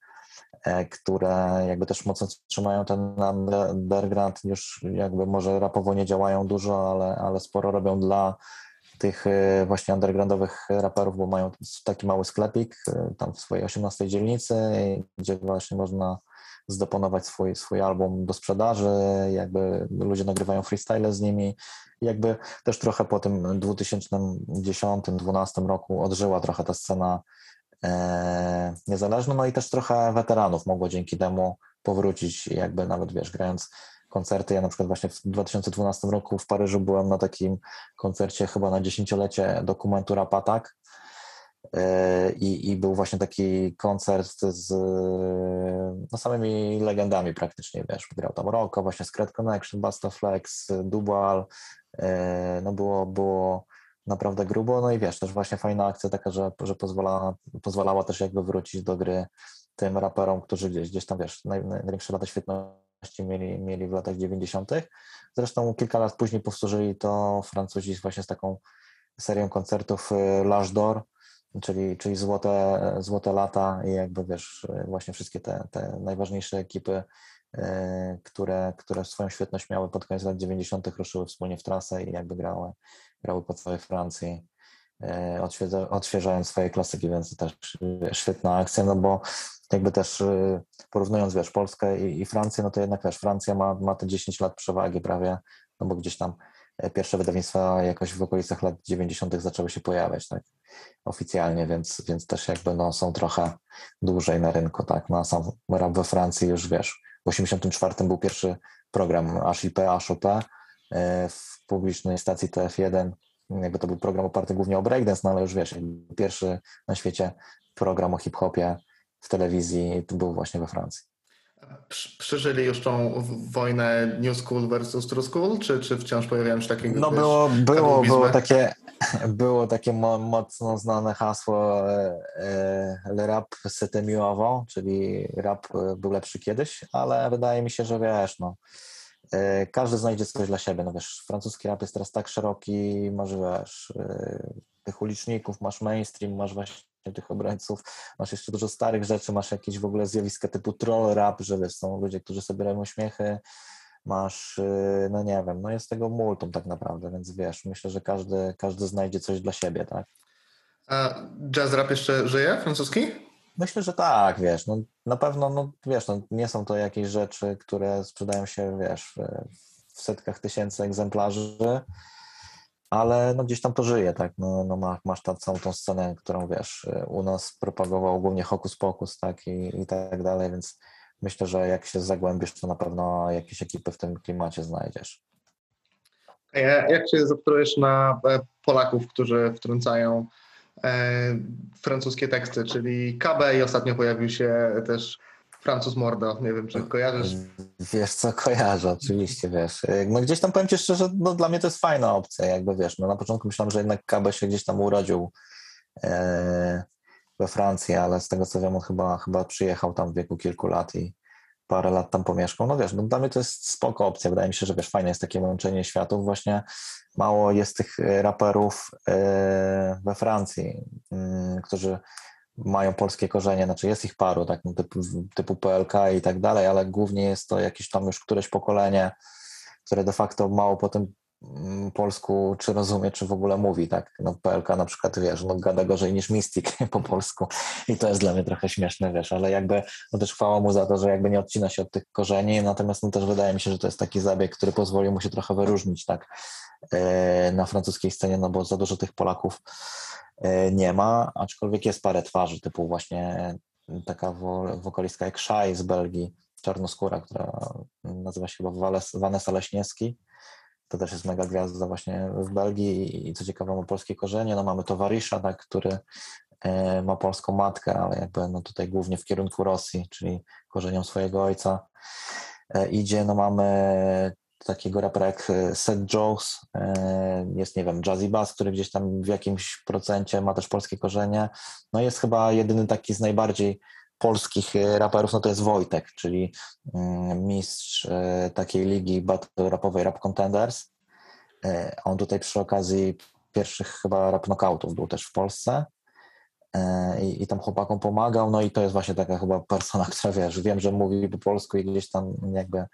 e, które jakby też mocno trzymają ten under- underground, już jakby może rapowo nie działają dużo, ale, ale sporo robią dla tych e, właśnie undergroundowych raperów, bo mają taki mały sklepik e, tam w swojej 18 dzielnicy, gdzie właśnie można zdeponować swój, swój album do sprzedaży, jakby ludzie nagrywają freestyle z nimi. Jakby też trochę po tym 2010-2012 roku odżyła trochę ta scena e, niezależna, no i też trochę weteranów mogło dzięki temu powrócić, jakby nawet wiesz, grając koncerty. Ja na przykład właśnie w 2012 roku w Paryżu byłem na takim koncercie chyba na dziesięciolecie dokumentu Rapatak, E, I, I był właśnie taki koncert z no, samymi legendami praktycznie, wiesz, grał tam Rocco, właśnie Scred Connection, Basta Flex, Dual, e, no było, było naprawdę grubo, no i wiesz, też właśnie fajna akcja taka, że, że pozwala, pozwalała też jakby wrócić do gry tym raperom, którzy gdzieś, gdzieś tam, wiesz, naj, największe lata świetności mieli, mieli w latach 90. Zresztą kilka lat później powtórzyli to Francuzi właśnie z taką serią koncertów e, L'Age d'Or, czyli, czyli złote, złote lata i jakby wiesz, właśnie wszystkie te, te najważniejsze ekipy, e, które, które swoją świetność miały pod koniec lat 90. ruszyły wspólnie w trasę i jakby grały, grały po całej Francji, odświeża, odświeżając swoje klasyki, więc też świetna akcja, no bo jakby też e, porównując, wiesz, Polskę i, i Francję, no to jednak wiesz, Francja ma, ma te 10 lat przewagi prawie, no bo gdzieś tam pierwsze wydawnictwa jakoś w okolicach lat 90. zaczęły się pojawiać, tak, oficjalnie, więc, więc też jakby no, są trochę dłużej na rynku, tak, no sam rap we Francji już, wiesz, w 84 był pierwszy program HIP, HOP e, w publicznej stacji TF1, jakby to był program oparty głównie o breakdance, no ale już wiesz, pierwszy na świecie program o hip-hopie w telewizji to był właśnie we Francji. Prz- Przeżyli już tą wojnę New School versus True School, czy, czy wciąż pojawiają się takie No wiesz, było, było, było takie, było takie mo, mocno znane hasło e, e, Le rap c'était mieux avant, czyli rap e, był lepszy kiedyś, ale wydaje mi się, że wiesz, no, każdy znajdzie coś dla siebie, no wiesz, francuski rap jest teraz tak szeroki, masz wiesz, e, tych uliczników, masz mainstream, masz właśnie tych obrońców, masz jeszcze dużo starych rzeczy, masz jakieś w ogóle zjawiska typu troll rap, że wiesz, są ludzie, którzy sobie robią śmiechy, masz, y, no nie wiem, no jest tego multum tak naprawdę, więc wiesz, myślę, że każdy, każdy znajdzie coś dla siebie, tak? A jazz rap jeszcze żyje, francuski? Myślę, że tak, wiesz, no na pewno, no wiesz, no, nie są to jakieś rzeczy, które sprzedają się, wiesz, w, setkach tysięcy egzemplarzy, ale no gdzieś tam to żyje, tak, no, no ma, masz tam całą tą scenę, którą, wiesz, u nas propagował głównie Hokus Pokus, tak, i, i tak dalej, więc myślę, że jak się zagłębisz, to na pewno jakieś ekipy w tym klimacie znajdziesz. Jak się zapatrujesz na e, Polaków, którzy wtrącają francuskie teksty, czyli KB i ostatnio pojawił się też Francuz Mordo, nie wiem czy kojarzysz. Wiesz co, kojarzę, oczywiście, wiesz. No gdzieś tam powiem Ci szczerze, no dla mnie to jest fajna opcja, jakby wiesz, no na początku myślałem, że jednak KB się gdzieś tam urodził e, we Francji, ale z tego co wiem, on chyba, chyba przyjechał tam w wieku kilku lat i parę lat tam pomieszkał. No wiesz, no dla mnie to jest spoko opcja, wydaje mi się, że wiesz, fajne jest takie łączenie światów, właśnie mało jest tych e, raperów e, we Francji, mm, którzy mają polskie korzenie, znaczy jest ich paru, tak, no, typu, typu PLK i tak dalej, ale głównie jest to jakieś tam już któreś pokolenie, które de facto mało po tym mm, polsku czy rozumie, czy w ogóle mówi, tak. No PLK na przykład, wiesz, no gada gorzej niż Mystic po polsku i to jest dla mnie trochę śmieszne, wiesz, ale jakby, no też chwała mu za to, że jakby nie odcina się od tych korzeni, natomiast no też wydaje mi się, że to jest taki zabieg, który pozwolił mu się trochę wyróżnić, tak, e, na francuskiej scenie, no bo za dużo tych Polaków e, nie ma, aczkolwiek jest parę twarzy, typu właśnie taka wo- wokalistka jak Shai z Belgii, czarnoskóra, która nazywa się chyba Vanessa Leśniewski. To też jest mega gwiazda właśnie w Belgii i- co ciekawe ma polskie korzenie. No mamy towarzysza, tak, który e, ma polską matkę, ale jakby no tutaj głównie w kierunku Rosji, czyli korzeniom swojego ojca e, idzie. No mamy takiego rapera jak e, Seth Jones, jest nie wiem, Jazzy Bass, który gdzieś tam w jakimś procencie ma też polskie korzenie. No jest chyba jedyny taki z najbardziej polskich e, raperów, no to jest Wojtek, czyli mm, mistrz e, takiej ligi battle rapowej Rap Contenders. E, On tutaj przy okazji pierwszych chyba rap knockoutów był też w Polsce E, i, i tam chłopakom pomagał, no i to jest właśnie taka chyba persona, która wiesz, wiem, że mówi po polsku i gdzieś tam jakby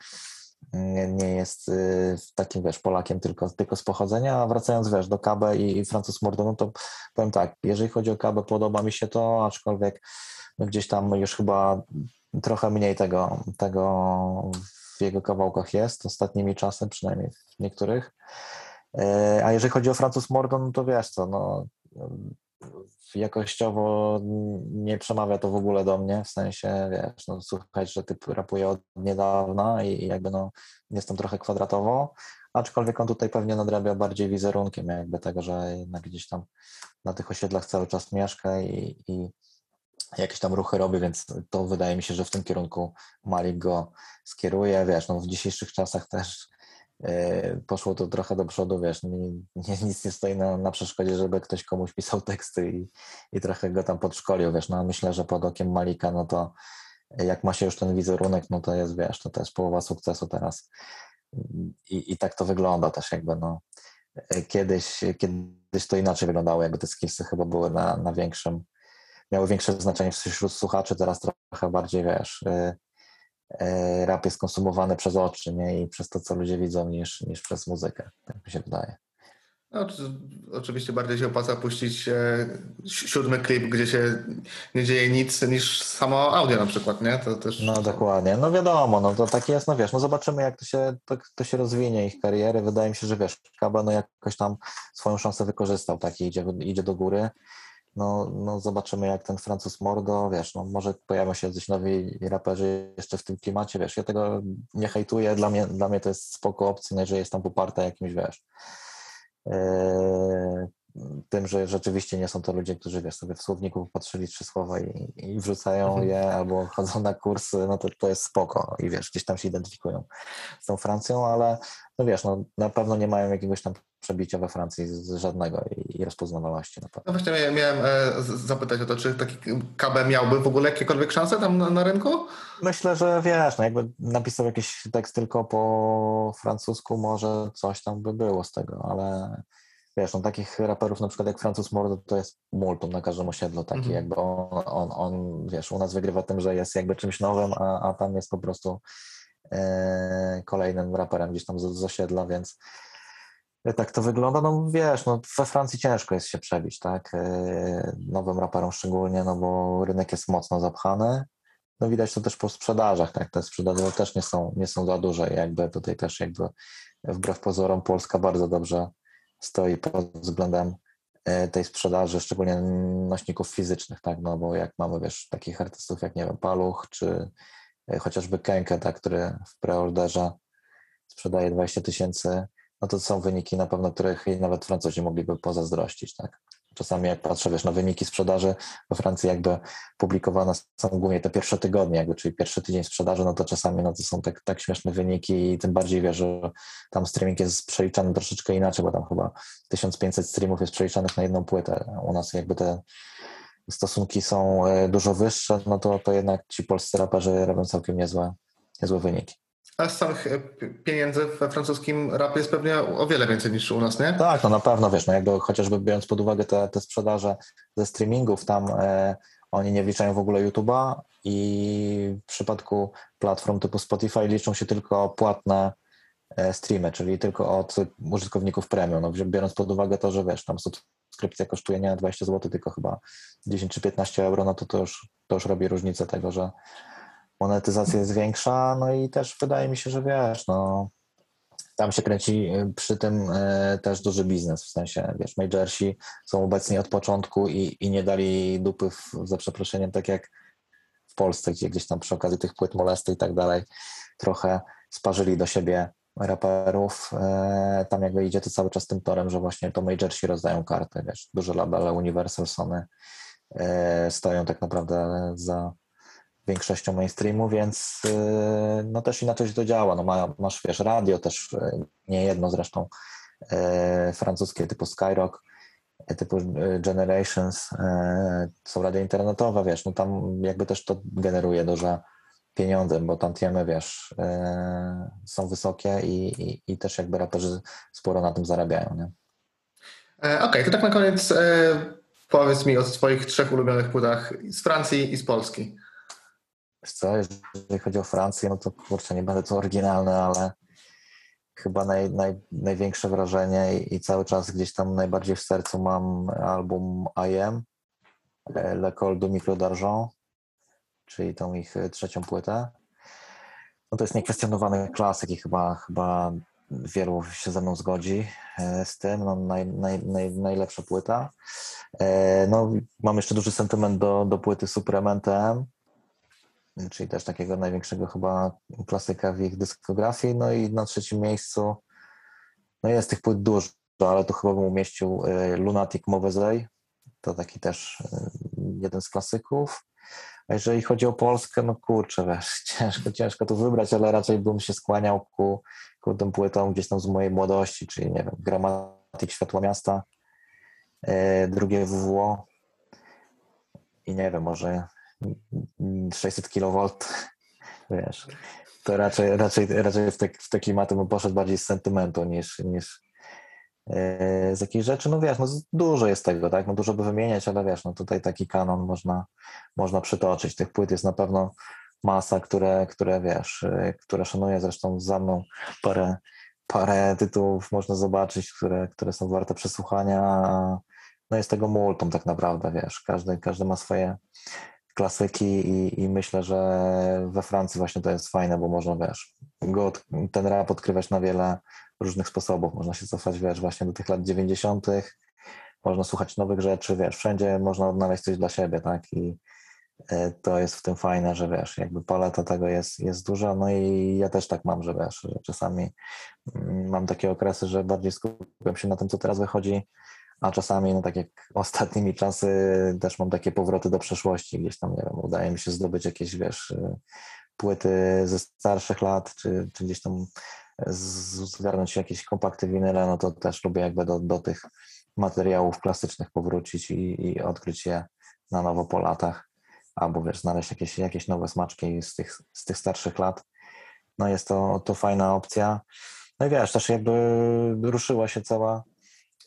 nie, jest y, takim, wiesz, Polakiem tylko, tylko z pochodzenia, a wracając, wiesz, do KB i, Francuz Mordo, no to powiem tak, jeżeli chodzi o KB, podoba mi się to, aczkolwiek no gdzieś tam już chyba trochę mniej tego, tego w jego kawałkach jest ostatnimi czasem, przynajmniej w niektórych. E, A jeżeli chodzi o Francuz Mordo, no to wiesz co, no jakościowo nie przemawia to w ogóle do mnie, w sensie, wiesz, no słuchać, że typ rapuje od niedawna i jakby no jestem trochę kwadratowo, aczkolwiek on tutaj pewnie nadrabia bardziej wizerunkiem jakby tego, że jednak gdzieś tam na tych osiedlach cały czas mieszka i, i jakieś tam ruchy robi, więc to wydaje mi się, że w tym kierunku Malik go skieruje, wiesz, no w dzisiejszych czasach też poszło to trochę do przodu, wiesz, nie, nic nie stoi na, na przeszkodzie, żeby ktoś komuś pisał teksty i, i trochę go tam podszkolił, wiesz, no myślę, że pod okiem Malika, no to jak ma się już ten wizerunek, no to jest, wiesz, to też połowa sukcesu teraz. I, i tak to wygląda też jakby, no. Kiedyś, kiedyś to inaczej wyglądało, jakby te skillsy chyba były na, na większym, miały większe znaczenie wśród słuchaczy, teraz trochę bardziej, wiesz, y, rap jest konsumowany przez oczy, nie, i przez to, co ludzie widzą, niż, niż przez muzykę, tak mi się wydaje. No, czy- oczywiście bardziej się opłaca puścić e, si- siódmy klip, gdzie się nie dzieje nic, niż samo audio na przykład, nie? To też... No dokładnie, no wiadomo, no to tak jest, no wiesz, no zobaczymy jak to się, to, to się rozwinie ich kariery, wydaje mi się, że wiesz, Kaba no jakoś tam swoją szansę wykorzystał, tak, idzie, idzie do góry, no, no zobaczymy jak ten Francuz Mordo, wiesz, no może pojawią się jacyś nowi raperzy jeszcze w tym klimacie, wiesz, ja tego nie hejtuję, dla mnie, dla mnie to jest spoko opcja, no, że jest tam poparta jakimś, wiesz, Eee, tym, że rzeczywiście nie są to ludzie, którzy wiesz, sobie w słowniku patrzyli trzy słowa i, i wrzucają Mhm. je albo chodzą na kursy, no to, to jest spoko i wiesz, gdzieś tam się identyfikują z tą Francją, ale no wiesz, no na pewno nie mają jakiegoś tam przebicia we Francji z, żadnego i, i rozpoznawalności na pewno. No właśnie mia- miałem e, zapytać o to, czy taki KB miałby w ogóle jakiekolwiek szanse tam na, na rynku? Myślę, że wiesz, no jakby napisał jakiś tekst tylko po francusku, może coś tam by było z tego, ale wiesz, no takich raperów na przykład jak Francuz Mordo to jest multum na każdym osiedlu taki, Mhm. jakby on, on, on, wiesz, u nas wygrywa tym, że jest jakby czymś nowym, a, a tam jest po prostu e, kolejnym raperem gdzieś tam z, z osiedla, więc tak to wygląda, no wiesz, no we Francji ciężko jest się przebić, tak, e, nowym raperom szczególnie, no bo rynek jest mocno zapchany, no widać to też po sprzedażach, tak, te sprzedaże też nie są, nie są za duże jakby tutaj też jakby wbrew pozorom Polska bardzo dobrze stoi pod względem e, tej sprzedaży, szczególnie nośników fizycznych, tak, no bo jak mamy, wiesz, takich artystów jak, nie wiem, Paluch, czy e, chociażby Kenke, tak, który w preorderze sprzedaje 20 tysięcy, no to są wyniki na pewno, których nawet Francuzi mogliby pozazdrościć, tak. Czasami jak patrzę, wiesz, na wyniki sprzedaży we Francji jakby publikowane są głównie te pierwsze tygodnie, jakby, czyli pierwszy tydzień sprzedaży, no to czasami no to są tak, tak śmieszne wyniki i tym bardziej wiesz, że tam streaming jest przeliczany troszeczkę inaczej, bo tam chyba 1500 streamów jest przeliczanych na jedną płytę. U nas jakby te stosunki są e, dużo wyższe, no to, to jednak ci polscy raperzy robią całkiem niezłe, niezłe wyniki. A samych e, pieniędzy we francuskim rapie jest pewnie o wiele więcej niż u nas, nie? Tak, no na pewno, wiesz, no jakby chociażby biorąc pod uwagę te, te sprzedaże ze streamingów, tam e, oni nie wliczają w ogóle YouTube'a i w przypadku platform typu Spotify liczą się tylko płatne e, streamy, czyli tylko od użytkowników premium, no biorąc pod uwagę to, że wiesz, tam subskrypcja kosztuje nie 20 zł, tylko chyba 10 czy 15 euro, no to to już, to już robi różnicę tego, że monetyzacja jest większa, no i też wydaje mi się, że wiesz, no tam się kręci y, przy tym y, też duży biznes, w sensie, wiesz, majorsi są obecni od początku i, i nie dali dupy, w, za przeproszeniem, tak jak w Polsce, gdzie gdzieś tam przy okazji tych płyt molesty i tak dalej, trochę sparzyli do siebie raperów. E, tam jakby idzie to cały czas tym torem, że właśnie to majorsi rozdają karty, wiesz, duże labele, Universal, Sony e, stoją tak naprawdę za większością mainstreamu, więc e, no też inaczej się to działa. No ma, masz, wiesz, radio też, e, nie jedno zresztą, e, francuskie typu Skyrock, typu Generations, są radia internetowe, wiesz, no tam jakby też to generuje duże pieniądze, bo tantiemy, wiesz, są wysokie i, i, i też jakby raperzy sporo na tym zarabiają, nie? E, Okej, to tak na koniec e, powiedz mi o swoich trzech ulubionych płytach z Francji i z Polski. Co, jeżeli chodzi o Francję, no to kurczę, nie będę tu oryginalny, ale chyba naj, naj, największe wrażenie i, i cały czas gdzieś tam najbardziej w sercu mam album I Am, e, Le Col du Micro d'Argent, czyli tą ich e, trzecią płytę. No to jest niekwestionowany klasyk i chyba, chyba wielu się ze mną zgodzi e, z tym. No, naj, naj, naj, najlepsza płyta. No, mam jeszcze duży sentyment do, do płyty Supreme NTM, czyli też takiego największego chyba klasyka w ich dyskografii. No i na trzecim miejscu, no jest tych płyt dużo, ale tu chyba bym umieścił e, Lunatic Movezej. To taki też e, jeden z klasyków. A jeżeli chodzi o Polskę, no kurczę, wiesz, ciężko, ciężko tu wybrać, ale raczej bym się skłaniał ku, ku tym płytom gdzieś tam z mojej młodości, czyli nie wiem, Gramatik Światła Miasta, e, drugie WWO i nie wiem, może 600 kV, wiesz, to raczej, raczej, raczej w, te, w te klimaty bym poszedł bardziej z sentymentu niż, niż e, z jakichś rzeczy, no wiesz, no dużo jest tego, tak, no dużo by wymieniać, ale wiesz, no tutaj taki kanon można, można przytoczyć, tych płyt jest na pewno masa, które, które wiesz, e, które szanuję, zresztą za mną parę, parę tytułów można zobaczyć, które, które są warte przesłuchania, no jest tego multum tak naprawdę, wiesz, każdy, każdy ma swoje klasyki i, i myślę, że we Francji właśnie to jest fajne, bo można, wiesz, go, ten rap odkrywać na wiele różnych sposobów. Można się cofać, wiesz, właśnie do tych lat 90., można słuchać nowych rzeczy, wiesz, wszędzie można odnaleźć coś dla siebie, tak, i e, to jest w tym fajne, że wiesz, jakby paleta tego jest, jest duża, no i ja też tak mam, że wiesz, że czasami mm, mam takie okresy, że bardziej skupiam się na tym, co teraz wychodzi, a czasami, no tak jak ostatnimi czasy, też mam takie powroty do przeszłości, gdzieś tam, nie wiem, udaje mi się zdobyć jakieś, wiesz, y, płyty ze starszych lat, czy, czy gdzieś tam z- zgarnąć jakieś kompakty winyle, no to też lubię jakby do, do tych materiałów klasycznych powrócić i, i odkryć je na nowo po latach, albo wiesz, znaleźć jakieś, jakieś nowe smaczki z tych, z tych starszych lat. No jest to, to fajna opcja. No i wiesz, też jakby ruszyła się cała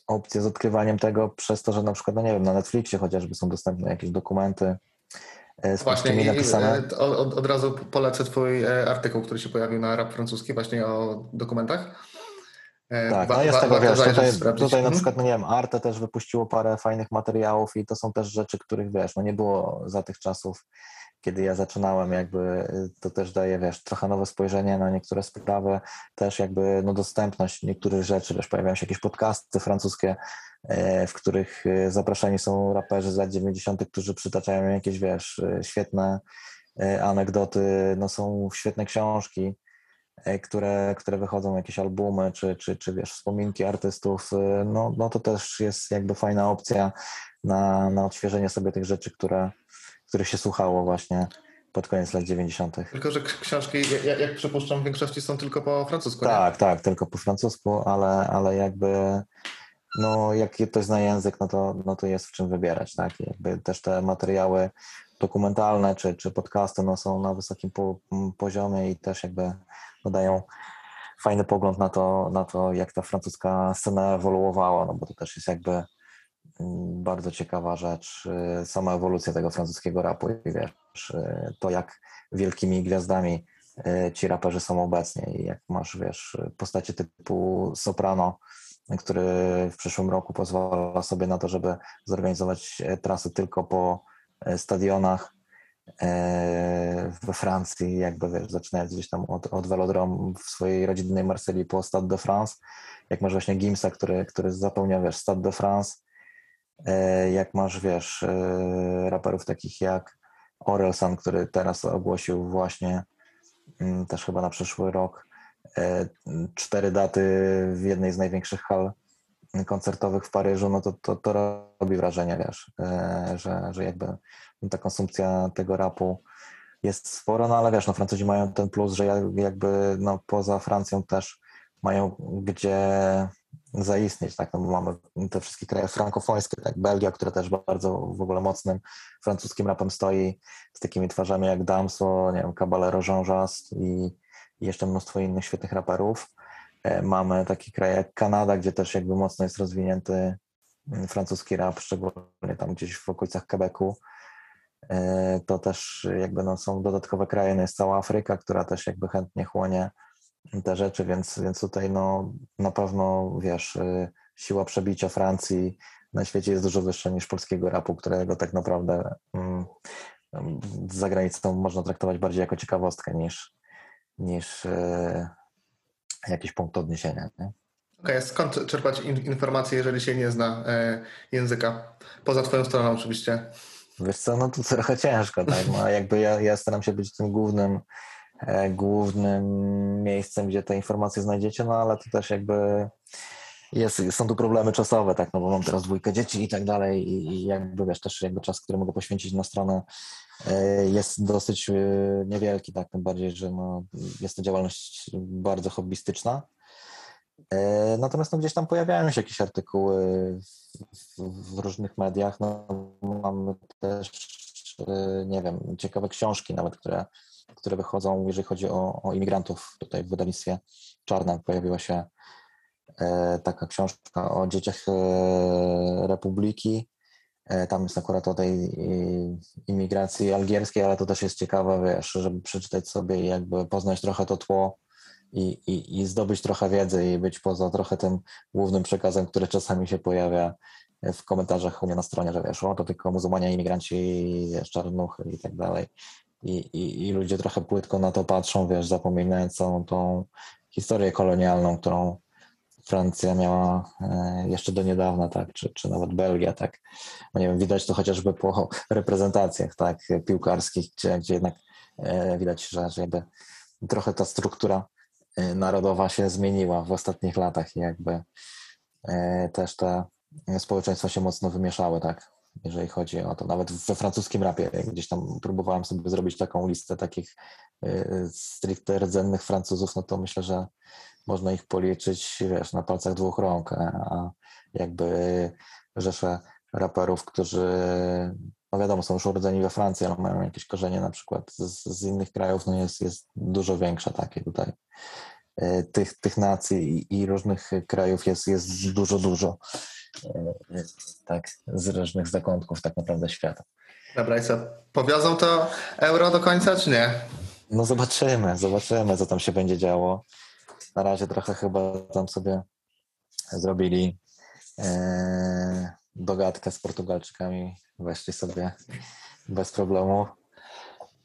opcja z odkrywaniem tego przez to, że na przykład, no nie wiem, na Netflixie chociażby są dostępne jakieś dokumenty e, z Właśnie i, i, napisane. e, od, od razu polecę twój e, artykuł, który się pojawił na Rap Francuski właśnie o dokumentach. E, Tak, wa- no jest tego, wiesz, tutaj, tutaj na Mhm. przykład, no nie wiem, Arte też wypuściło parę fajnych materiałów i to są też rzeczy, których, wiesz, no nie było za tych czasów, kiedy ja zaczynałem, jakby y, to też daje, wiesz, trochę nowe spojrzenie na niektóre sprawy, też jakby, no dostępność niektórych rzeczy, wiesz, pojawiają się jakieś podcasty francuskie, e, w których e, zapraszani są raperzy z lat 90., którzy przytaczają jakieś, wiesz, e, świetne e, anegdoty, no są świetne książki, e, które, które wychodzą, jakieś albumy, czy, czy, czy wiesz, wspominki artystów, no, no to też jest jakby fajna opcja na, na odświeżenie sobie tych rzeczy, które, których się słuchało właśnie pod koniec lat 90. Tylko, że książki, jak, jak przypuszczam, w większości są tylko po francusku. nie? Tak, tak, tylko po francusku, ale, ale jakby no jak to zna język, no to, no to jest w czym wybierać, tak? Jakby też te materiały dokumentalne czy, czy podcasty no są na wysokim poziomie i też jakby dodają fajny pogląd na to, na to, jak ta francuska scena ewoluowała, no bo to też jest jakby bardzo ciekawa rzecz, y, sama ewolucja tego francuskiego rapu i wiesz, y, to jak wielkimi gwiazdami y, ci raperzy są obecnie i jak masz, wiesz, postacie typu Soprano, który w przyszłym roku pozwala sobie na to, żeby zorganizować e, trasy tylko po e, stadionach e, we Francji, jakby wiesz, zaczynając gdzieś tam od, od velodrom w swojej rodzinnej Marsylii po Stade de France, jak masz właśnie Gimsa, który, który zapełnia, wiesz, Stade de France, jak masz, wiesz, e, raperów takich jak Orelsan, który teraz ogłosił właśnie mm, też chyba na przyszły rok e, cztery daty w jednej z największych hal koncertowych w Paryżu, no to, to, to robi wrażenie, wiesz, e, że, że jakby ta konsumpcja tego rapu jest spora, no ale wiesz, no Francuzi mają ten plus, że jak- jakby no poza Francją też mają gdzie zaistnieć, tak, no bo mamy te wszystkie kraje frankofońskie, tak, Belgia, która też bardzo w ogóle mocnym francuskim rapem stoi, z takimi twarzami jak Damso, nie wiem, Caballero, Jean Jast i, i jeszcze mnóstwo innych świetnych raperów. E, Mamy takie kraje jak Kanada, gdzie też jakby mocno jest rozwinięty mm, francuski rap, szczególnie tam gdzieś w okolicach Quebecu. E, To też jakby no, są dodatkowe kraje, no jest cała Afryka, która też jakby chętnie chłonie te rzeczy, więc, więc tutaj no, na pewno wiesz, y, siła przebicia Francji na świecie jest dużo wyższa niż polskiego rapu, którego tak naprawdę mm, za granicą można traktować bardziej jako ciekawostkę niż, niż y, jakiś punkt odniesienia. Nie? Okej, skąd czerpać in, informacje, jeżeli się nie zna e, języka? Poza twoją stroną oczywiście. Wiesz co, no to trochę ciężko, tak? No, jakby ja, ja staram się być tym głównym, głównym miejscem, gdzie te informacje znajdziecie, no ale to też jakby jest, są tu problemy czasowe, tak? No bo mam teraz dwójkę dzieci i tak dalej i, jakby wiesz, też jakby czas, który mogę poświęcić na stronę e, jest dosyć e, niewielki, tak? Tym bardziej, że no, jest to działalność bardzo hobbystyczna. E, Natomiast no, gdzieś tam pojawiają się jakieś artykuły w, w, różnych mediach. No, też, e, nie wiem, ciekawe książki nawet, które, które wychodzą, jeżeli chodzi o, o imigrantów. Tutaj w wydawnictwie Czarna pojawiła się e, taka książka o dzieciach e, Republiki. E, Tam jest akurat o tej imigracji algierskiej, ale to też jest ciekawe, wiesz, żeby przeczytać sobie i jakby poznać trochę to tło i, i, i zdobyć trochę wiedzy i być poza trochę tym głównym przekazem, który czasami się pojawia w komentarzach u mnie na stronie, że wiesz, o, to tylko muzułmanie, imigranci, czarnuchy i tak dalej. I, i, I ludzie trochę płytko na to patrzą, wiesz, zapominając całą tą historię kolonialną, którą Francja miała e, jeszcze do niedawna, tak, czy, czy nawet Belgia, tak. Nie wiem, widać to chociażby po reprezentacjach, tak, piłkarskich, gdzie, gdzie jednak e, widać, że, że jakby trochę ta struktura e, narodowa się zmieniła w ostatnich latach i jakby też te społeczeństwa się mocno wymieszały, tak, jeżeli chodzi o to. Nawet we francuskim rapie gdzieś tam próbowałem sobie zrobić taką listę takich e, stricte rdzennych Francuzów, no to myślę, że można ich policzyć, wiesz, na palcach dwóch rąk, a jakby rzesze raperów, którzy, no wiadomo, są już urodzeni we Francji, ale mają jakieś korzenie na przykład z, z innych krajów, no jest, jest dużo większa takie tutaj. E, Tych, tych nacji i, i różnych krajów jest, jest dużo, dużo. E, Tak, z różnych zakątków tak naprawdę świata. Dobra, i co? Powiozą to euro do końca, czy nie? No zobaczymy, zobaczymy, co tam się będzie działo. Na razie trochę chyba tam sobie zrobili e, dogadkę z Portugalczykami, weszli sobie bez problemu.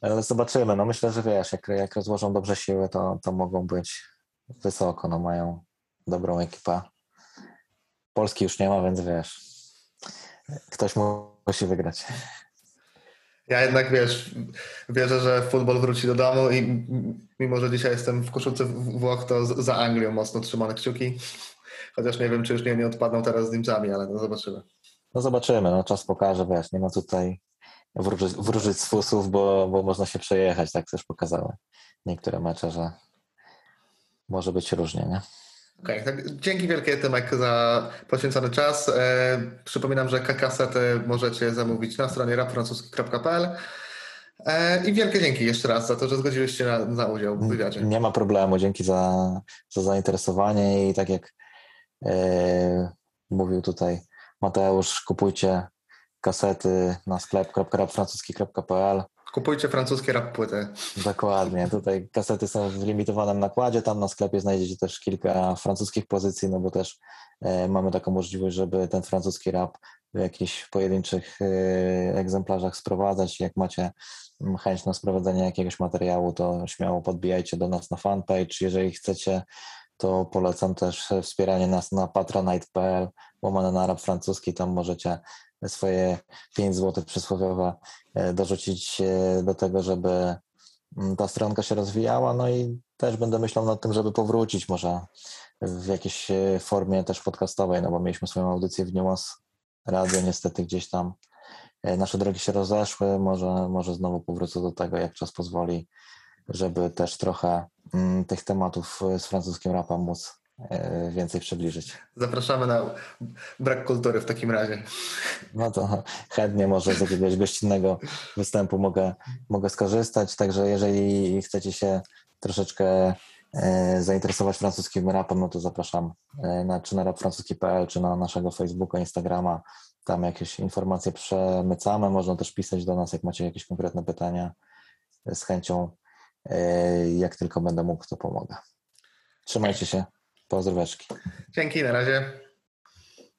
Ale zobaczymy, no myślę, że wiesz, jak, jak rozłożą dobrze siły, to, to mogą być wysoko, no mają dobrą ekipę. Polski już nie ma, więc wiesz, ktoś mu- musi wygrać. Ja jednak, wiesz, wierzę, że futbol wróci do domu i mimo, że dzisiaj jestem w koszulce Włoch, to za Anglią mocno trzymane kciuki. Chociaż nie wiem, czy już nie, nie odpadną teraz z Niemcami, ale no zobaczymy. No zobaczymy, no czas pokaże, wiesz, nie ma tutaj wróżyć, wróżyć z fusów, bo, bo można się przejechać, tak też pokazały niektóre mecze, że może być różnie, nie? Okej, tak, dzięki wielkie Tymek za poświęcony czas. E, przypominam, że ka- kasety możecie zamówić na stronie rapfrancuski.pl e, i wielkie dzięki jeszcze raz za to, że zgodziłeś się na, na udział w wywiadzie. Nie ma problemu, dzięki za, za zainteresowanie i tak jak e, mówił tutaj Mateusz, kupujcie kasety na sklep.rapfrancuski.pl Kupujcie francuskie rap płyty. Dokładnie. Tutaj kasety są w limitowanym nakładzie. Tam na sklepie znajdziecie też kilka francuskich pozycji, no bo też e, mamy taką możliwość, żeby ten francuski rap w jakichś pojedynczych e, egzemplarzach sprowadzać. Jak macie mm, chęć na sprowadzenie jakiegoś materiału, to śmiało podbijajcie do nas na fanpage. Jeżeli chcecie to polecam też wspieranie nas na patronite.pl, łamane na rap francuski, tam możecie swoje 5 zł przysłowiowe e, dorzucić e, do tego, żeby mm, ta stronka się rozwijała, no i też będę myślał nad tym, żeby powrócić może w jakiejś e, formie też podcastowej, no bo mieliśmy swoją audycję w Nuance Radio, niestety gdzieś tam nasze drogi się rozeszły, może, może znowu powrócę do tego, jak czas pozwoli, żeby też trochę mm, tych tematów z francuskim rapem móc więcej przybliżyć. Zapraszamy na brak kultury w takim razie. No to chętnie może z jakiegoś gościnnego występu mogę, mogę skorzystać, także jeżeli chcecie się troszeczkę e, zainteresować francuskim rapem, no to zapraszam e, na, czy na rapfrancuski.pl, czy na naszego Facebooka, Instagrama. Tam jakieś informacje przemycamy. Można też pisać do nas, jak macie jakieś konkretne pytania. Z chęcią, e, jak tylko będę mógł, to pomogę. Trzymajcie się. Pozdróweczki. Dzięki, na razie.